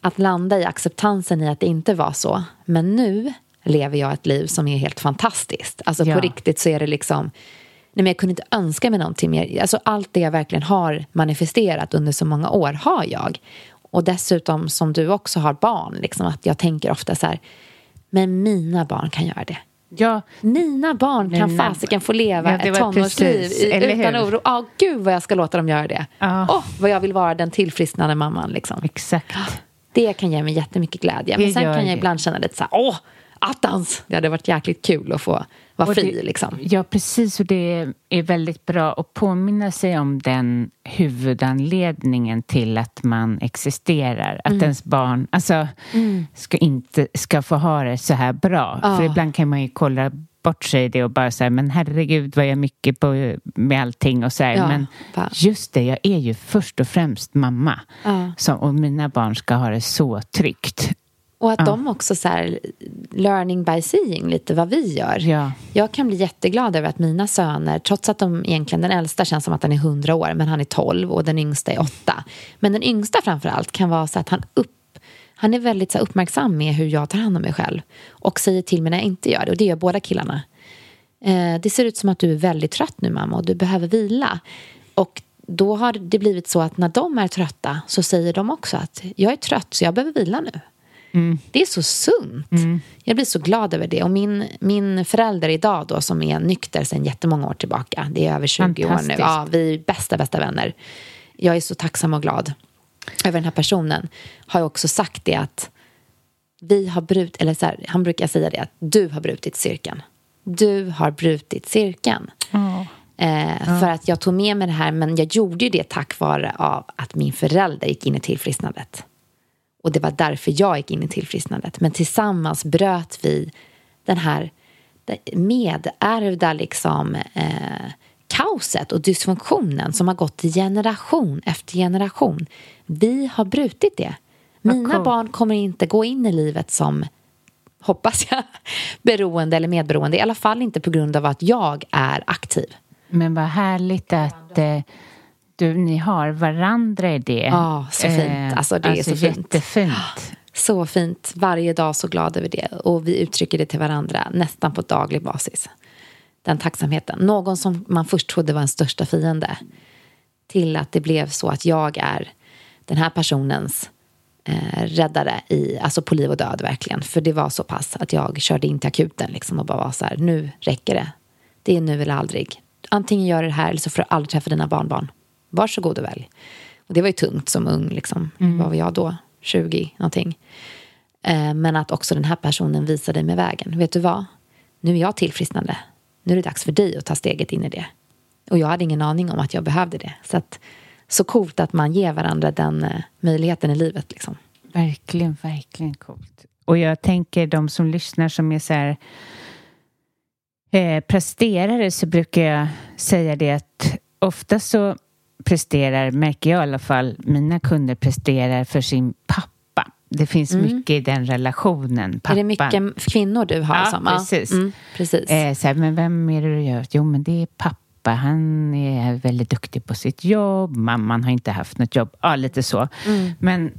att landa i acceptansen i att det inte var så. Men nu lever jag ett liv som är helt fantastiskt. Alltså ja. på riktigt så är det liksom Nej, men jag kunde inte önska mig någonting mer. Alltså, allt det jag verkligen har manifesterat under så många år har jag. Och dessutom som du också har barn, liksom, att jag tänker ofta så här, men mina barn kan göra det. Ja. Mina barn mina... kan fasiken få leva ja, ett tonårsliv utan oro. Ja, oh, gud vad jag ska låta dem göra det. Åh, oh. oh, vad jag vill vara den tillfrisknande mamman. Liksom. Exakt. Det kan ge mig jättemycket glädje. Men sen kan jag det. ibland känna lite så här, åh, attans! Det hade varit jäkligt kul att få vara fri. Det, liksom. Ja, precis. Och det är väldigt bra att påminna sig om den huvudanledningen till att man existerar. Att mm. ens barn alltså, mm. ska, inte, ska få ha det så här bra. Ja. För ibland kan man ju kolla bort sig det och bara säga men herregud vad jag mycket på med allting och så här. Ja, men va. just det, jag är ju först och främst mamma. Ja. Så, och mina barn ska ha det så tryggt. Och att ja. de också så här, learning by seeing lite vad vi gör. Ja. Jag kan bli jätteglad över att mina söner, trots att de egentligen, den äldsta känns som att han är 100 år, men han är 12 och den yngsta är 8. Men den yngsta framför allt kan vara så att han upp han är väldigt så här, uppmärksam med hur jag tar hand om mig själv och säger till mig när jag inte gör det och det gör båda killarna. Eh, det ser ut som att du är väldigt trött nu mamma och du behöver vila. Och då har det blivit så att när de är trötta så säger de också att jag är trött så jag behöver vila nu. Mm. Det är så sunt. Mm. Jag blir så glad över det. Och min, min förälder idag då, som är nykter sedan jättemånga år tillbaka, det är över 20 år nu. Ja, vi är bästa, bästa vänner. Jag är så tacksam och glad över den här personen. Har också sagt det att vi har brutit, eller så här, han brukar säga det att du har brutit cirkeln. Du har brutit cirkeln. Mm. Eh, mm. För att jag tog med mig det här, men jag gjorde ju det tack vare av att min förälder gick in i tillfrisknandet. Och det var därför jag gick in i tillfrisknandet. Men tillsammans bröt vi den här medärvda liksom, eh, kaoset och dysfunktionen som har gått generation efter generation. Vi har brutit det. Mina cool. barn kommer inte gå in i livet som hoppas jag, beroende eller medberoende. I alla fall inte på grund av att jag är aktiv. Men vad härligt att eh, du, ni har varandra i det. Ja, så fint. Eh, alltså, det alltså, är så jättefint. fint. Så fint. Varje dag så glad över det. Och vi uttrycker det till varandra nästan på daglig basis. den tacksamheten. Någon som man först trodde var en största fiende. Till att det blev så att jag är den här personens eh, räddare i, alltså på liv och död verkligen. För det var så pass att jag körde in till akuten liksom och bara var så här, nu räcker det. Det är nu eller aldrig. Antingen gör det här eller så får du aldrig träffa dina barnbarn. Varsågod och välj. Och det var ju tungt som ung, liksom. Mm. Vad var jag då? 20 någonting. Eh, men att också den här personen visade mig vägen. Vet du vad? Nu är jag tillfrisknande. Nu är det dags för dig att ta steget in i det. Och jag hade ingen aning om att jag behövde det. Så, att, så coolt att man ger varandra den eh, möjligheten i livet. Liksom. Verkligen, verkligen coolt. Och jag tänker de som lyssnar som är så här eh, presterare så brukar jag säga det att ofta så presterar, märker jag i alla fall, mina kunder presterar för sin pappa det finns mm. mycket i den relationen. Pappan. Är det mycket kvinnor du har? Ja, som? precis. Mm, precis. Eh, så här, men vem är det du gör? Jo, men det är pappa. Han är väldigt duktig på sitt jobb. Mamman har inte haft något jobb. Ja, lite så. Mm. Men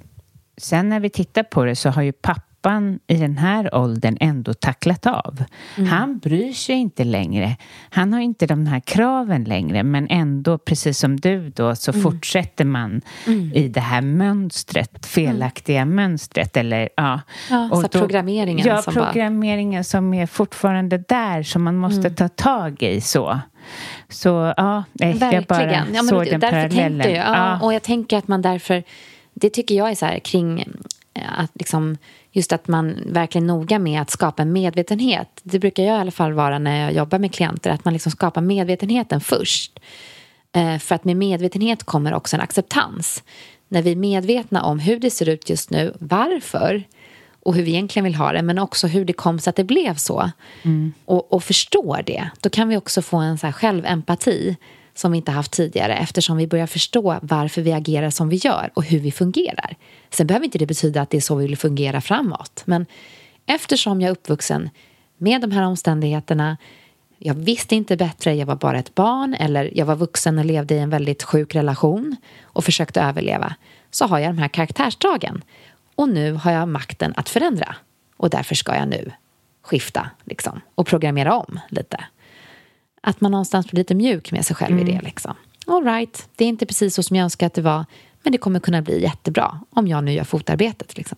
sen när vi tittar på det så har ju pappa pappan i den här åldern ändå tacklat av. Mm. Han bryr sig inte längre. Han har inte de här kraven längre men ändå, precis som du då, så mm. fortsätter man mm. i det här mönstret, felaktiga mm. mönstret. Eller, ja. ja och så då, programmeringen. Ja, som programmeringen bara... som är fortfarande där som man måste mm. ta tag i. så. Så ja, jag Verkligen. bara ja, såg den parallellen. Jag, ja, ja. Och jag tänker att man därför, det tycker jag är så här kring att liksom just att man verkligen noga med att skapa en medvetenhet. Det brukar jag i alla fall vara när jag jobbar med klienter, att man liksom skapar medvetenheten först. Eh, för att med medvetenhet kommer också en acceptans. När vi är medvetna om hur det ser ut just nu, varför och hur vi egentligen vill ha det, men också hur det kom så att det blev så. Mm. Och, och förstår det, då kan vi också få en så här självempati som vi inte haft tidigare eftersom vi börjar förstå varför vi agerar som vi gör och hur vi fungerar. Sen behöver inte det betyda att det är så vi vill fungera framåt. Men eftersom jag är uppvuxen med de här omständigheterna jag visste inte bättre, jag var bara ett barn eller jag var vuxen och levde i en väldigt sjuk relation och försökte överleva så har jag de här karaktärsdragen. Och nu har jag makten att förändra och därför ska jag nu skifta liksom, och programmera om lite. Att man någonstans blir lite mjuk med sig själv mm. i det. Liksom. All right, det är inte precis så som jag önskar att det var men det kommer kunna bli jättebra om jag nu gör fotarbetet. Liksom.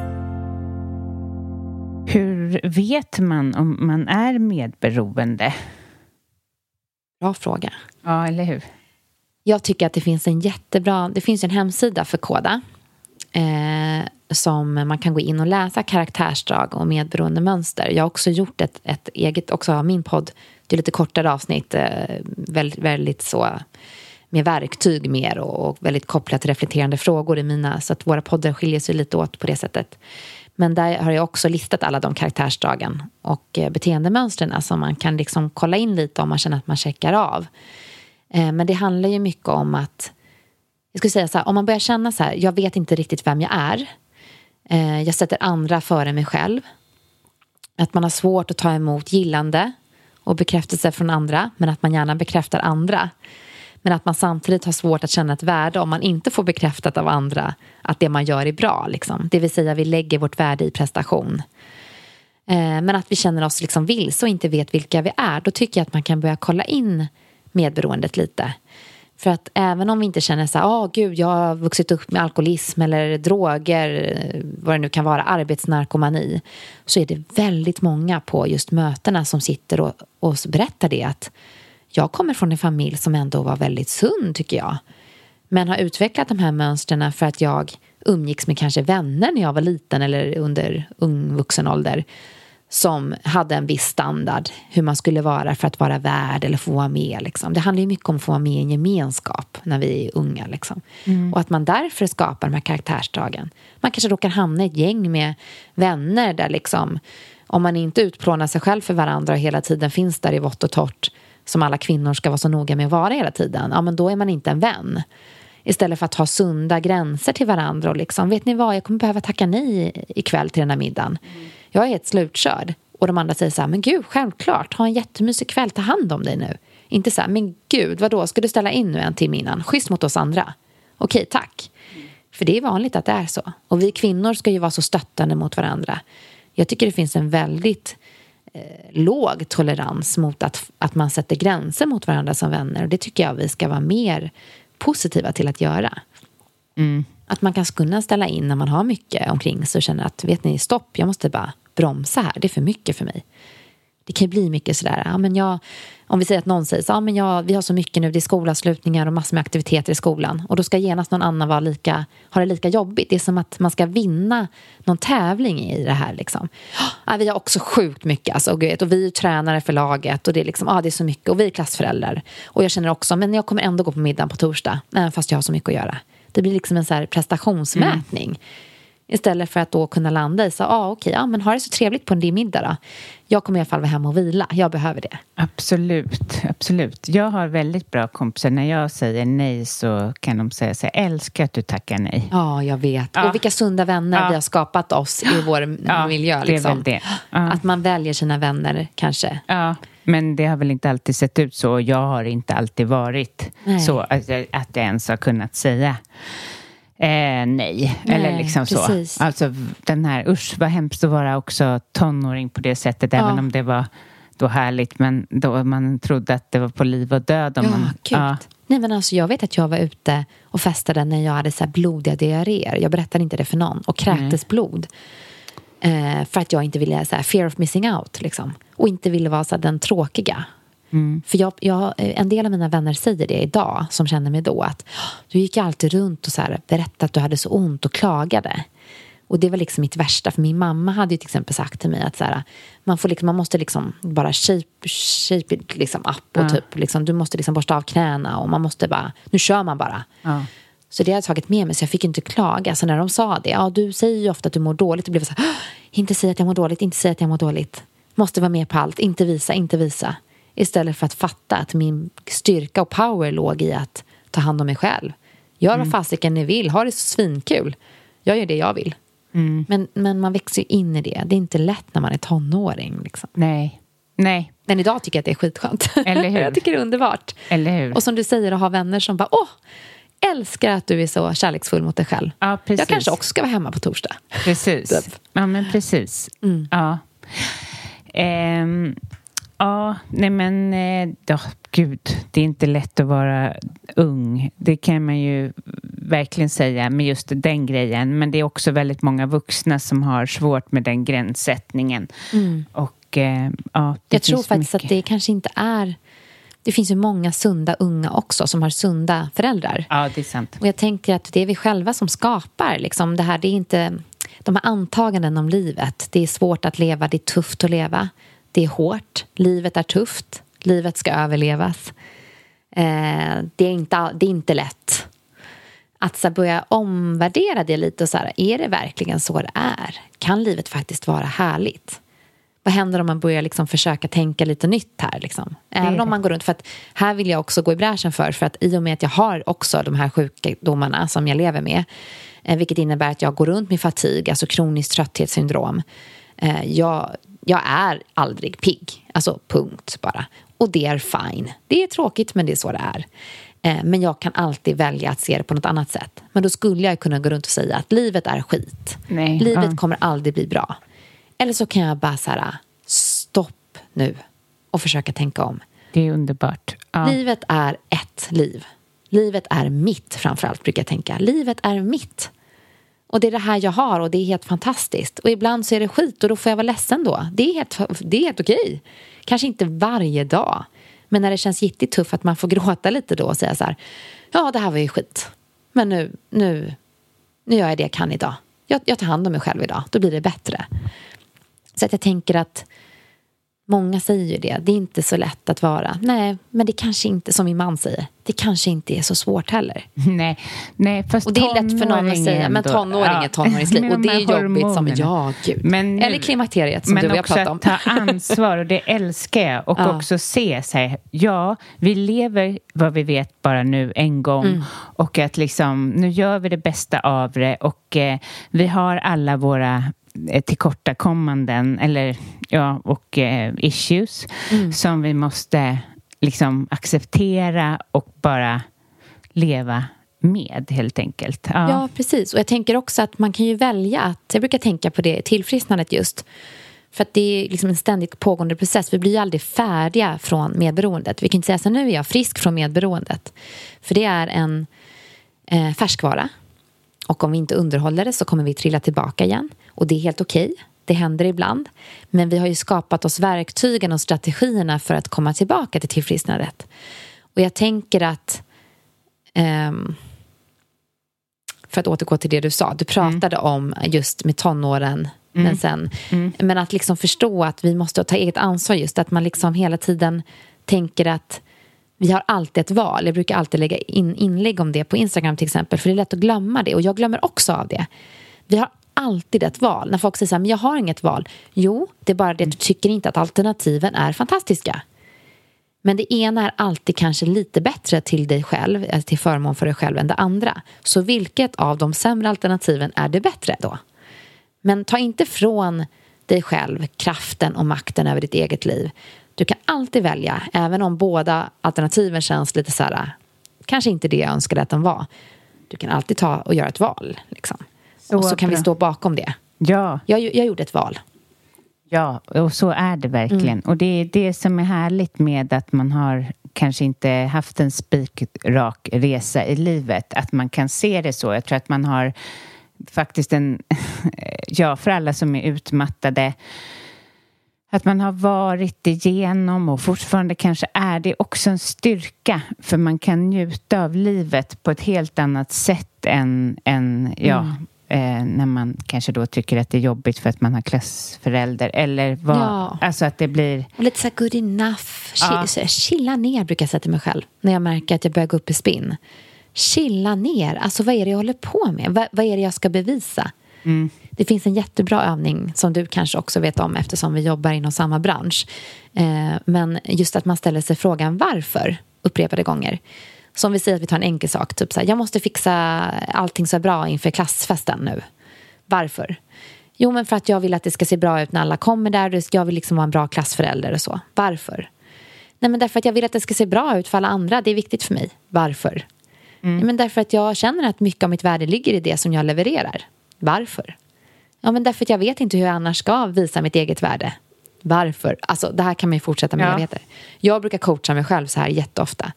Hur vet man om man är medberoende? Bra fråga. Ja, eller hur? Jag tycker att det finns en jättebra, det finns en hemsida för Koda. Eh, som man kan gå in och läsa karaktärsdrag och medberoende mönster. Jag har också gjort ett, ett eget, också av min podd, det är lite kortare avsnitt, eh, väldigt, väldigt så med verktyg mer och, och väldigt kopplat till reflekterande frågor i mina, så att våra poddar skiljer sig lite åt på det sättet. Men där har jag också listat alla de karaktärsdragen och eh, beteendemönstren som man kan liksom kolla in lite om man känner att man checkar av. Eh, men det handlar ju mycket om att jag skulle säga så här, om man börjar känna så här, jag vet inte riktigt vem jag är. Eh, jag sätter andra före mig själv. Att man har svårt att ta emot gillande och bekräftelse från andra, men att man gärna bekräftar andra. Men att man samtidigt har svårt att känna ett värde om man inte får bekräftat av andra att det man gör är bra. Liksom. Det vill säga vi lägger vårt värde i prestation. Eh, men att vi känner oss liksom vilse och inte vet vilka vi är. Då tycker jag att man kan börja kolla in medberoendet lite. För att även om vi inte känner så här, åh oh, gud, jag har vuxit upp med alkoholism eller droger, vad det nu kan vara, arbetsnarkomani, så är det väldigt många på just mötena som sitter och, och berättar det att jag kommer från en familj som ändå var väldigt sund, tycker jag. Men har utvecklat de här mönstren för att jag umgicks med kanske vänner när jag var liten eller under ung vuxen ålder som hade en viss standard, hur man skulle vara för att vara värd eller få vara med. Liksom. Det handlar ju mycket om att få vara med i en gemenskap när vi är unga. Liksom. Mm. Och att man därför skapar de här karaktärsdragen. Man kanske råkar hamna i ett gäng med vänner där liksom, om man inte utplånar sig själv för varandra och hela tiden finns där i vått och torrt som alla kvinnor ska vara så noga med att vara hela tiden, ja men då är man inte en vän. Istället för att ha sunda gränser till varandra och liksom, vet ni vad, jag kommer behöva tacka nej ikväll till den här middagen. Mm. Jag är helt slutkörd. Och de andra säger så här, men gud, självklart, ha en jättemysig kväll, ta hand om dig nu. Inte så här, men gud, vadå, ska du ställa in nu en timme innan? Schysst mot oss andra. Okej, tack. Mm. För det är vanligt att det är så. Och vi kvinnor ska ju vara så stöttande mot varandra. Jag tycker det finns en väldigt eh, låg tolerans mot att, att man sätter gränser mot varandra som vänner. Och det tycker jag vi ska vara mer positiva till att göra. Mm. Att man kan kunna ställa in när man har mycket omkring sig och känner att vet ni, stopp, jag måste bara bromsa här, det är för mycket för mig. Det kan ju bli mycket sådär, ja, men jag, om vi säger att någon säger så, ja, men jag, vi har så mycket nu, det är skolavslutningar och massor med aktiviteter i skolan och då ska genast någon annan vara lika, ha det lika jobbigt. Det är som att man ska vinna någon tävling i det här. Liksom. Ja, vi har också sjukt mycket, alltså, och, vet, och vi är tränare för laget och det är, liksom, ja, det är så mycket och vi är klassföräldrar. Och jag känner också, men jag kommer ändå gå på middagen på torsdag, även fast jag har så mycket att göra. Det blir liksom en så prestationsmätning. Mm. Istället för att då kunna landa i så, ah, okej, ja, men ha det så trevligt på en din middag då. Jag kommer i alla fall vara hemma och vila. Jag behöver det. Absolut, absolut. Jag har väldigt bra kompisar. När jag säger nej så kan de säga så jag älskar att du tackar nej. Ja, jag vet. Ja. Och vilka sunda vänner ja. vi har skapat oss i vår ja, miljö. Liksom. Det är väl liksom. det. Att man väljer sina vänner kanske. Ja. Men det har väl inte alltid sett ut så. Jag har inte alltid varit nej. så att jag, att jag ens har kunnat säga Eh, nej. nej. eller liksom precis. så. Alltså den här, usch vad hemskt att vara också tonåring på det sättet, ja. även om det var då härligt, men då man trodde att det var på liv och död. Om ja, man, ja. Nej, men alltså, jag vet att jag var ute och festade när jag hade så blodiga diarréer. Jag berättade inte det för någon. Och kräktes blod. Eh, för att jag inte ville, så här, fear of missing out. Liksom. Och inte ville vara så här, den tråkiga. Mm. För jag, jag, en del av mina vänner säger det idag, som känner mig då, att du gick alltid runt och så här, berättade att du hade så ont och klagade. Och det var liksom mitt värsta, för min mamma hade ju till exempel sagt till mig att så här, man, får liksom, man måste liksom bara shape, shape it liksom up och ja. typ, liksom, du måste liksom borsta av knäna och man måste bara, nu kör man bara. Ja. Så det har jag tagit med mig, så jag fick inte klaga. Så när de sa det, ja du säger ju ofta att du mår dåligt, då blev så här, inte säga att jag mår dåligt, inte säga att jag mår dåligt. Måste vara med på allt, inte visa, inte visa. Istället för att fatta att min styrka och power låg i att ta hand om mig själv. Gör mm. vad fasiken ni vill, ha det så svinkul. Jag gör det jag vill. Mm. Men, men man växer ju in i det. Det är inte lätt när man är tonåring. Liksom. Nej. Nej. Men idag tycker jag att det är skitskönt. Eller hur? jag tycker det är underbart. Eller hur? Och som du säger, att ha vänner som bara åh, älskar att du är så kärleksfull mot dig själl. Ja, precis. Jag kanske också ska vara hemma på torsdag. Precis. Typ. ja, men precis. Mm. Ja. Um, Ja, nej men ja, gud, det är inte lätt att vara ung. Det kan man ju verkligen säga med just den grejen. Men det är också väldigt många vuxna som har svårt med den gränssättningen. Mm. Och eh, ja, det Jag tror faktiskt mycket. att det kanske inte är det finns ju många sunda unga också som har sunda föräldrar. Ja, det är sant. Och jag tänker att det är vi själva som skapar liksom, det här. Det är inte de här antaganden om livet. Det är svårt att leva, det är tufft att leva. Det är hårt, livet är tufft, livet ska överlevas. Eh, det, är inte, det är inte lätt. Att så börja omvärdera det lite och så här, är det verkligen så det är? Kan livet faktiskt vara härligt? Vad händer om man börjar liksom försöka tänka lite nytt här? Liksom? Även om man går runt, för att här vill jag också gå i bräschen för, för att i och med att jag har också de här sjukdomarna som jag lever med, eh, vilket innebär att jag går runt med fatig, alltså kroniskt trötthetssyndrom. Eh, jag, jag är aldrig pigg. Alltså punkt bara. Och det är fine. Det är tråkigt men det är så det är. Eh, men jag kan alltid välja att se det på något annat sätt. Men då skulle jag kunna gå runt och säga att livet är skit. Nej, livet ja. kommer aldrig bli bra. Eller så kan jag bara så här, stopp nu och försöka tänka om. Det är underbart. Ja. Livet är ett liv. Livet är mitt framförallt, brukar jag tänka. Livet är mitt. Och det är det här jag har och det är helt fantastiskt. Och ibland så är det skit och då får jag vara ledsen då. Det är helt, det är helt okej. Kanske inte varje dag. Men när det känns jättetufft tufft att man får gråta lite då och säga så här. Ja, det här var ju skit. Men nu, nu, nu gör jag det jag kan idag. Jag, jag tar hand om mig själv idag. Då blir det bättre. Så att jag tänker att Många säger ju det. Det är inte så lätt att vara. Nej, men det kanske inte, som min man säger, det kanske inte är så svårt heller. Nej, nej fast Och det är lätt för någon att säga, men tonåring är tonåringsliv. Och det är jobbigt som, ja gud. Men, Eller klimakteriet som du och jag pratat om. Men också ta ansvar och det älskar jag. Och ja. också se så här, ja, vi lever vad vi vet bara nu en gång. Mm. Och att liksom, nu gör vi det bästa av det. Och eh, vi har alla våra tillkortakommanden eller, ja, och eh, issues mm. som vi måste liksom acceptera och bara leva med helt enkelt. Ja. ja. precis. Och jag tänker också att man kan ju välja att, jag brukar tänka på det, tillfrisknandet just. För att det är liksom en ständigt pågående process. Vi blir ju aldrig färdiga från medberoendet. Vi kan inte säga så nu är jag frisk från medberoendet. För det är en eh, färskvara. Och om vi inte underhåller det så kommer vi trilla tillbaka igen. Och det är helt okej. Okay. Det händer ibland. Men vi har ju skapat oss verktygen och strategierna för att komma tillbaka till tillfrisknandet. Och jag tänker att... Um, för att återgå till det du sa. Du pratade mm. om just med tonåren. Mm. Men, sen, mm. men att liksom förstå att vi måste ta eget ansvar. Just att man liksom hela tiden tänker att vi har alltid ett val. Jag brukar alltid lägga in inlägg om det på Instagram till exempel. För det är lätt att glömma det. Och jag glömmer också av det. Vi har alltid ett val. När folk säger så här, men jag har inget val. Jo, det är bara det att du tycker inte att alternativen är fantastiska. Men det ena är alltid kanske lite bättre till dig själv, eh, till förmån för dig själv än det andra. Så vilket av de sämre alternativen är det bättre då? Men ta inte från dig själv kraften och makten över ditt eget liv. Du kan alltid välja, även om båda alternativen känns lite så här, kanske inte det jag önskade att de var. Du kan alltid ta och göra ett val. Liksom. Så och så kan vi stå bakom det. Ja. Jag, jag gjorde ett val. Ja, och så är det verkligen. Mm. Och det är det som är härligt med att man har kanske inte haft en spikrak resa i livet. Att man kan se det så. Jag tror att man har faktiskt en... ja, för alla som är utmattade att man har varit igenom och fortfarande kanske är det också en styrka för man kan njuta av livet på ett helt annat sätt än, än ja, mm eh, när man kanske då tycker att det är jobbigt för att man har klassförälder eller vad, ja. alltså att det blir... Och lite så här good enough, ja. chilla ner brukar jag säga till mig själv när jag märker att jag börjar gå upp i spinn. Chilla ner, alltså vad är det jag håller på med? Va, vad är det jag ska bevisa? Mm. Det finns en jättebra övning som du kanske också vet om eftersom vi jobbar inom samma bransch. Eh, men just att man ställer sig frågan varför upprepade gånger. Som vi säger att vi tar en enkel sak, typ så här, jag måste fixa allting så bra inför klassfesten nu. Varför? Jo, men för att jag vill att det ska se bra ut när alla kommer där. Jag vill liksom vara en bra klassförälder och så. Varför? Nej, men därför att jag vill att det ska se bra ut för alla andra. Det är viktigt för mig. Varför? Mm. men därför att jag känner att mycket av mitt värde ligger i det som jag levererar. Varför? Ja, men därför att jag vet inte hur jag annars ska visa mitt eget värde. Varför? Alltså, det här kan man ju fortsätta med. Ja. Jag, jag brukar coacha mig själv så här jätteofta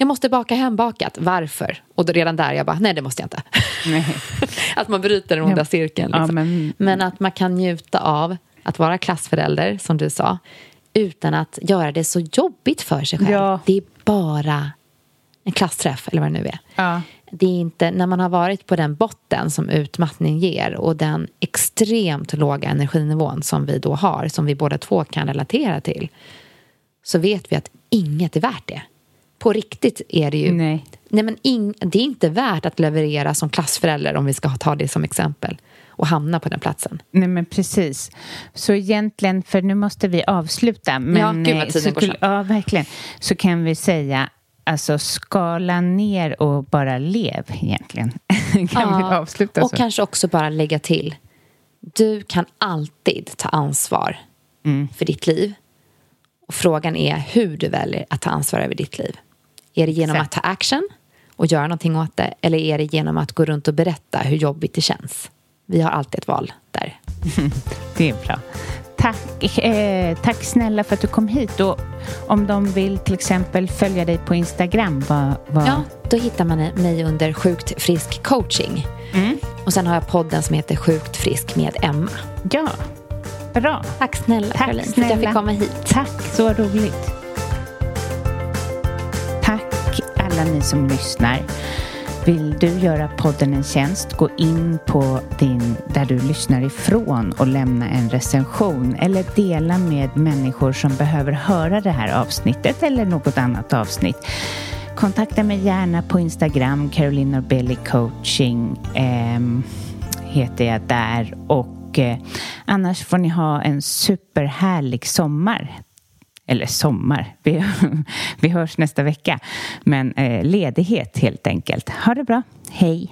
jag måste baka hembakat. Varför? Och då redan där jag bara, nej det måste jag inte. att man bryter den onda cirkeln. Liksom. Ja, men... men... att man kan njuta av att vara klassförälder, som du sa, utan att göra det så jobbigt för sig själv. Ja. Det är bara en klassträff, eller vad det nu är. Ja. Det är inte, när man har varit på den botten som utmattning ger och den extremt låga energinivån som vi då har, som vi båda två kan relatera till, så vet vi att inget är värt det på riktigt är det ju... Nej. Nej men in, det är inte värt att leverera som klassförälder om vi ska ta det som exempel och hamna på den platsen. Nej men precis. Så egentligen, för nu måste vi avsluta. Men, ja, gud vad tiden så, går Ja, verkligen. Så kan vi säga Alltså skala ner och bara lev egentligen. kan ja, vi avsluta så? Och kanske också bara lägga till. Du kan alltid ta ansvar mm. för ditt liv. Och frågan är hur du väljer att ta ansvar över ditt liv. Är det genom att ta action och göra någonting åt det eller är det genom att gå runt och berätta hur jobbigt det känns? Vi har alltid ett val där. det är bra. tack, eh, tack snälla för att du kom hit. Och om de vill till exempel följa dig på Instagram, vad... vad... Ja, då hittar man mig under Sjukt frisk coaching. Mm. Och sen har jag podden som heter Sjukt frisk med Emma. Ja, bra. Tack snälla tack, Caroline snälla. för att jag fick komma hit. Tack, så roligt. Alla ni som lyssnar. Vill du göra podden en tjänst, gå in på din, där du lyssnar ifrån och lämna en recension eller dela med människor som behöver höra det här avsnittet eller något annat avsnitt. Kontakta mig gärna på Instagram, Caroline Norbelli coaching eh, heter jag där och eh, annars får ni ha en superhärlig sommar eller sommar, vi, vi hörs nästa vecka. Men eh, ledighet helt enkelt. Ha det bra, hej!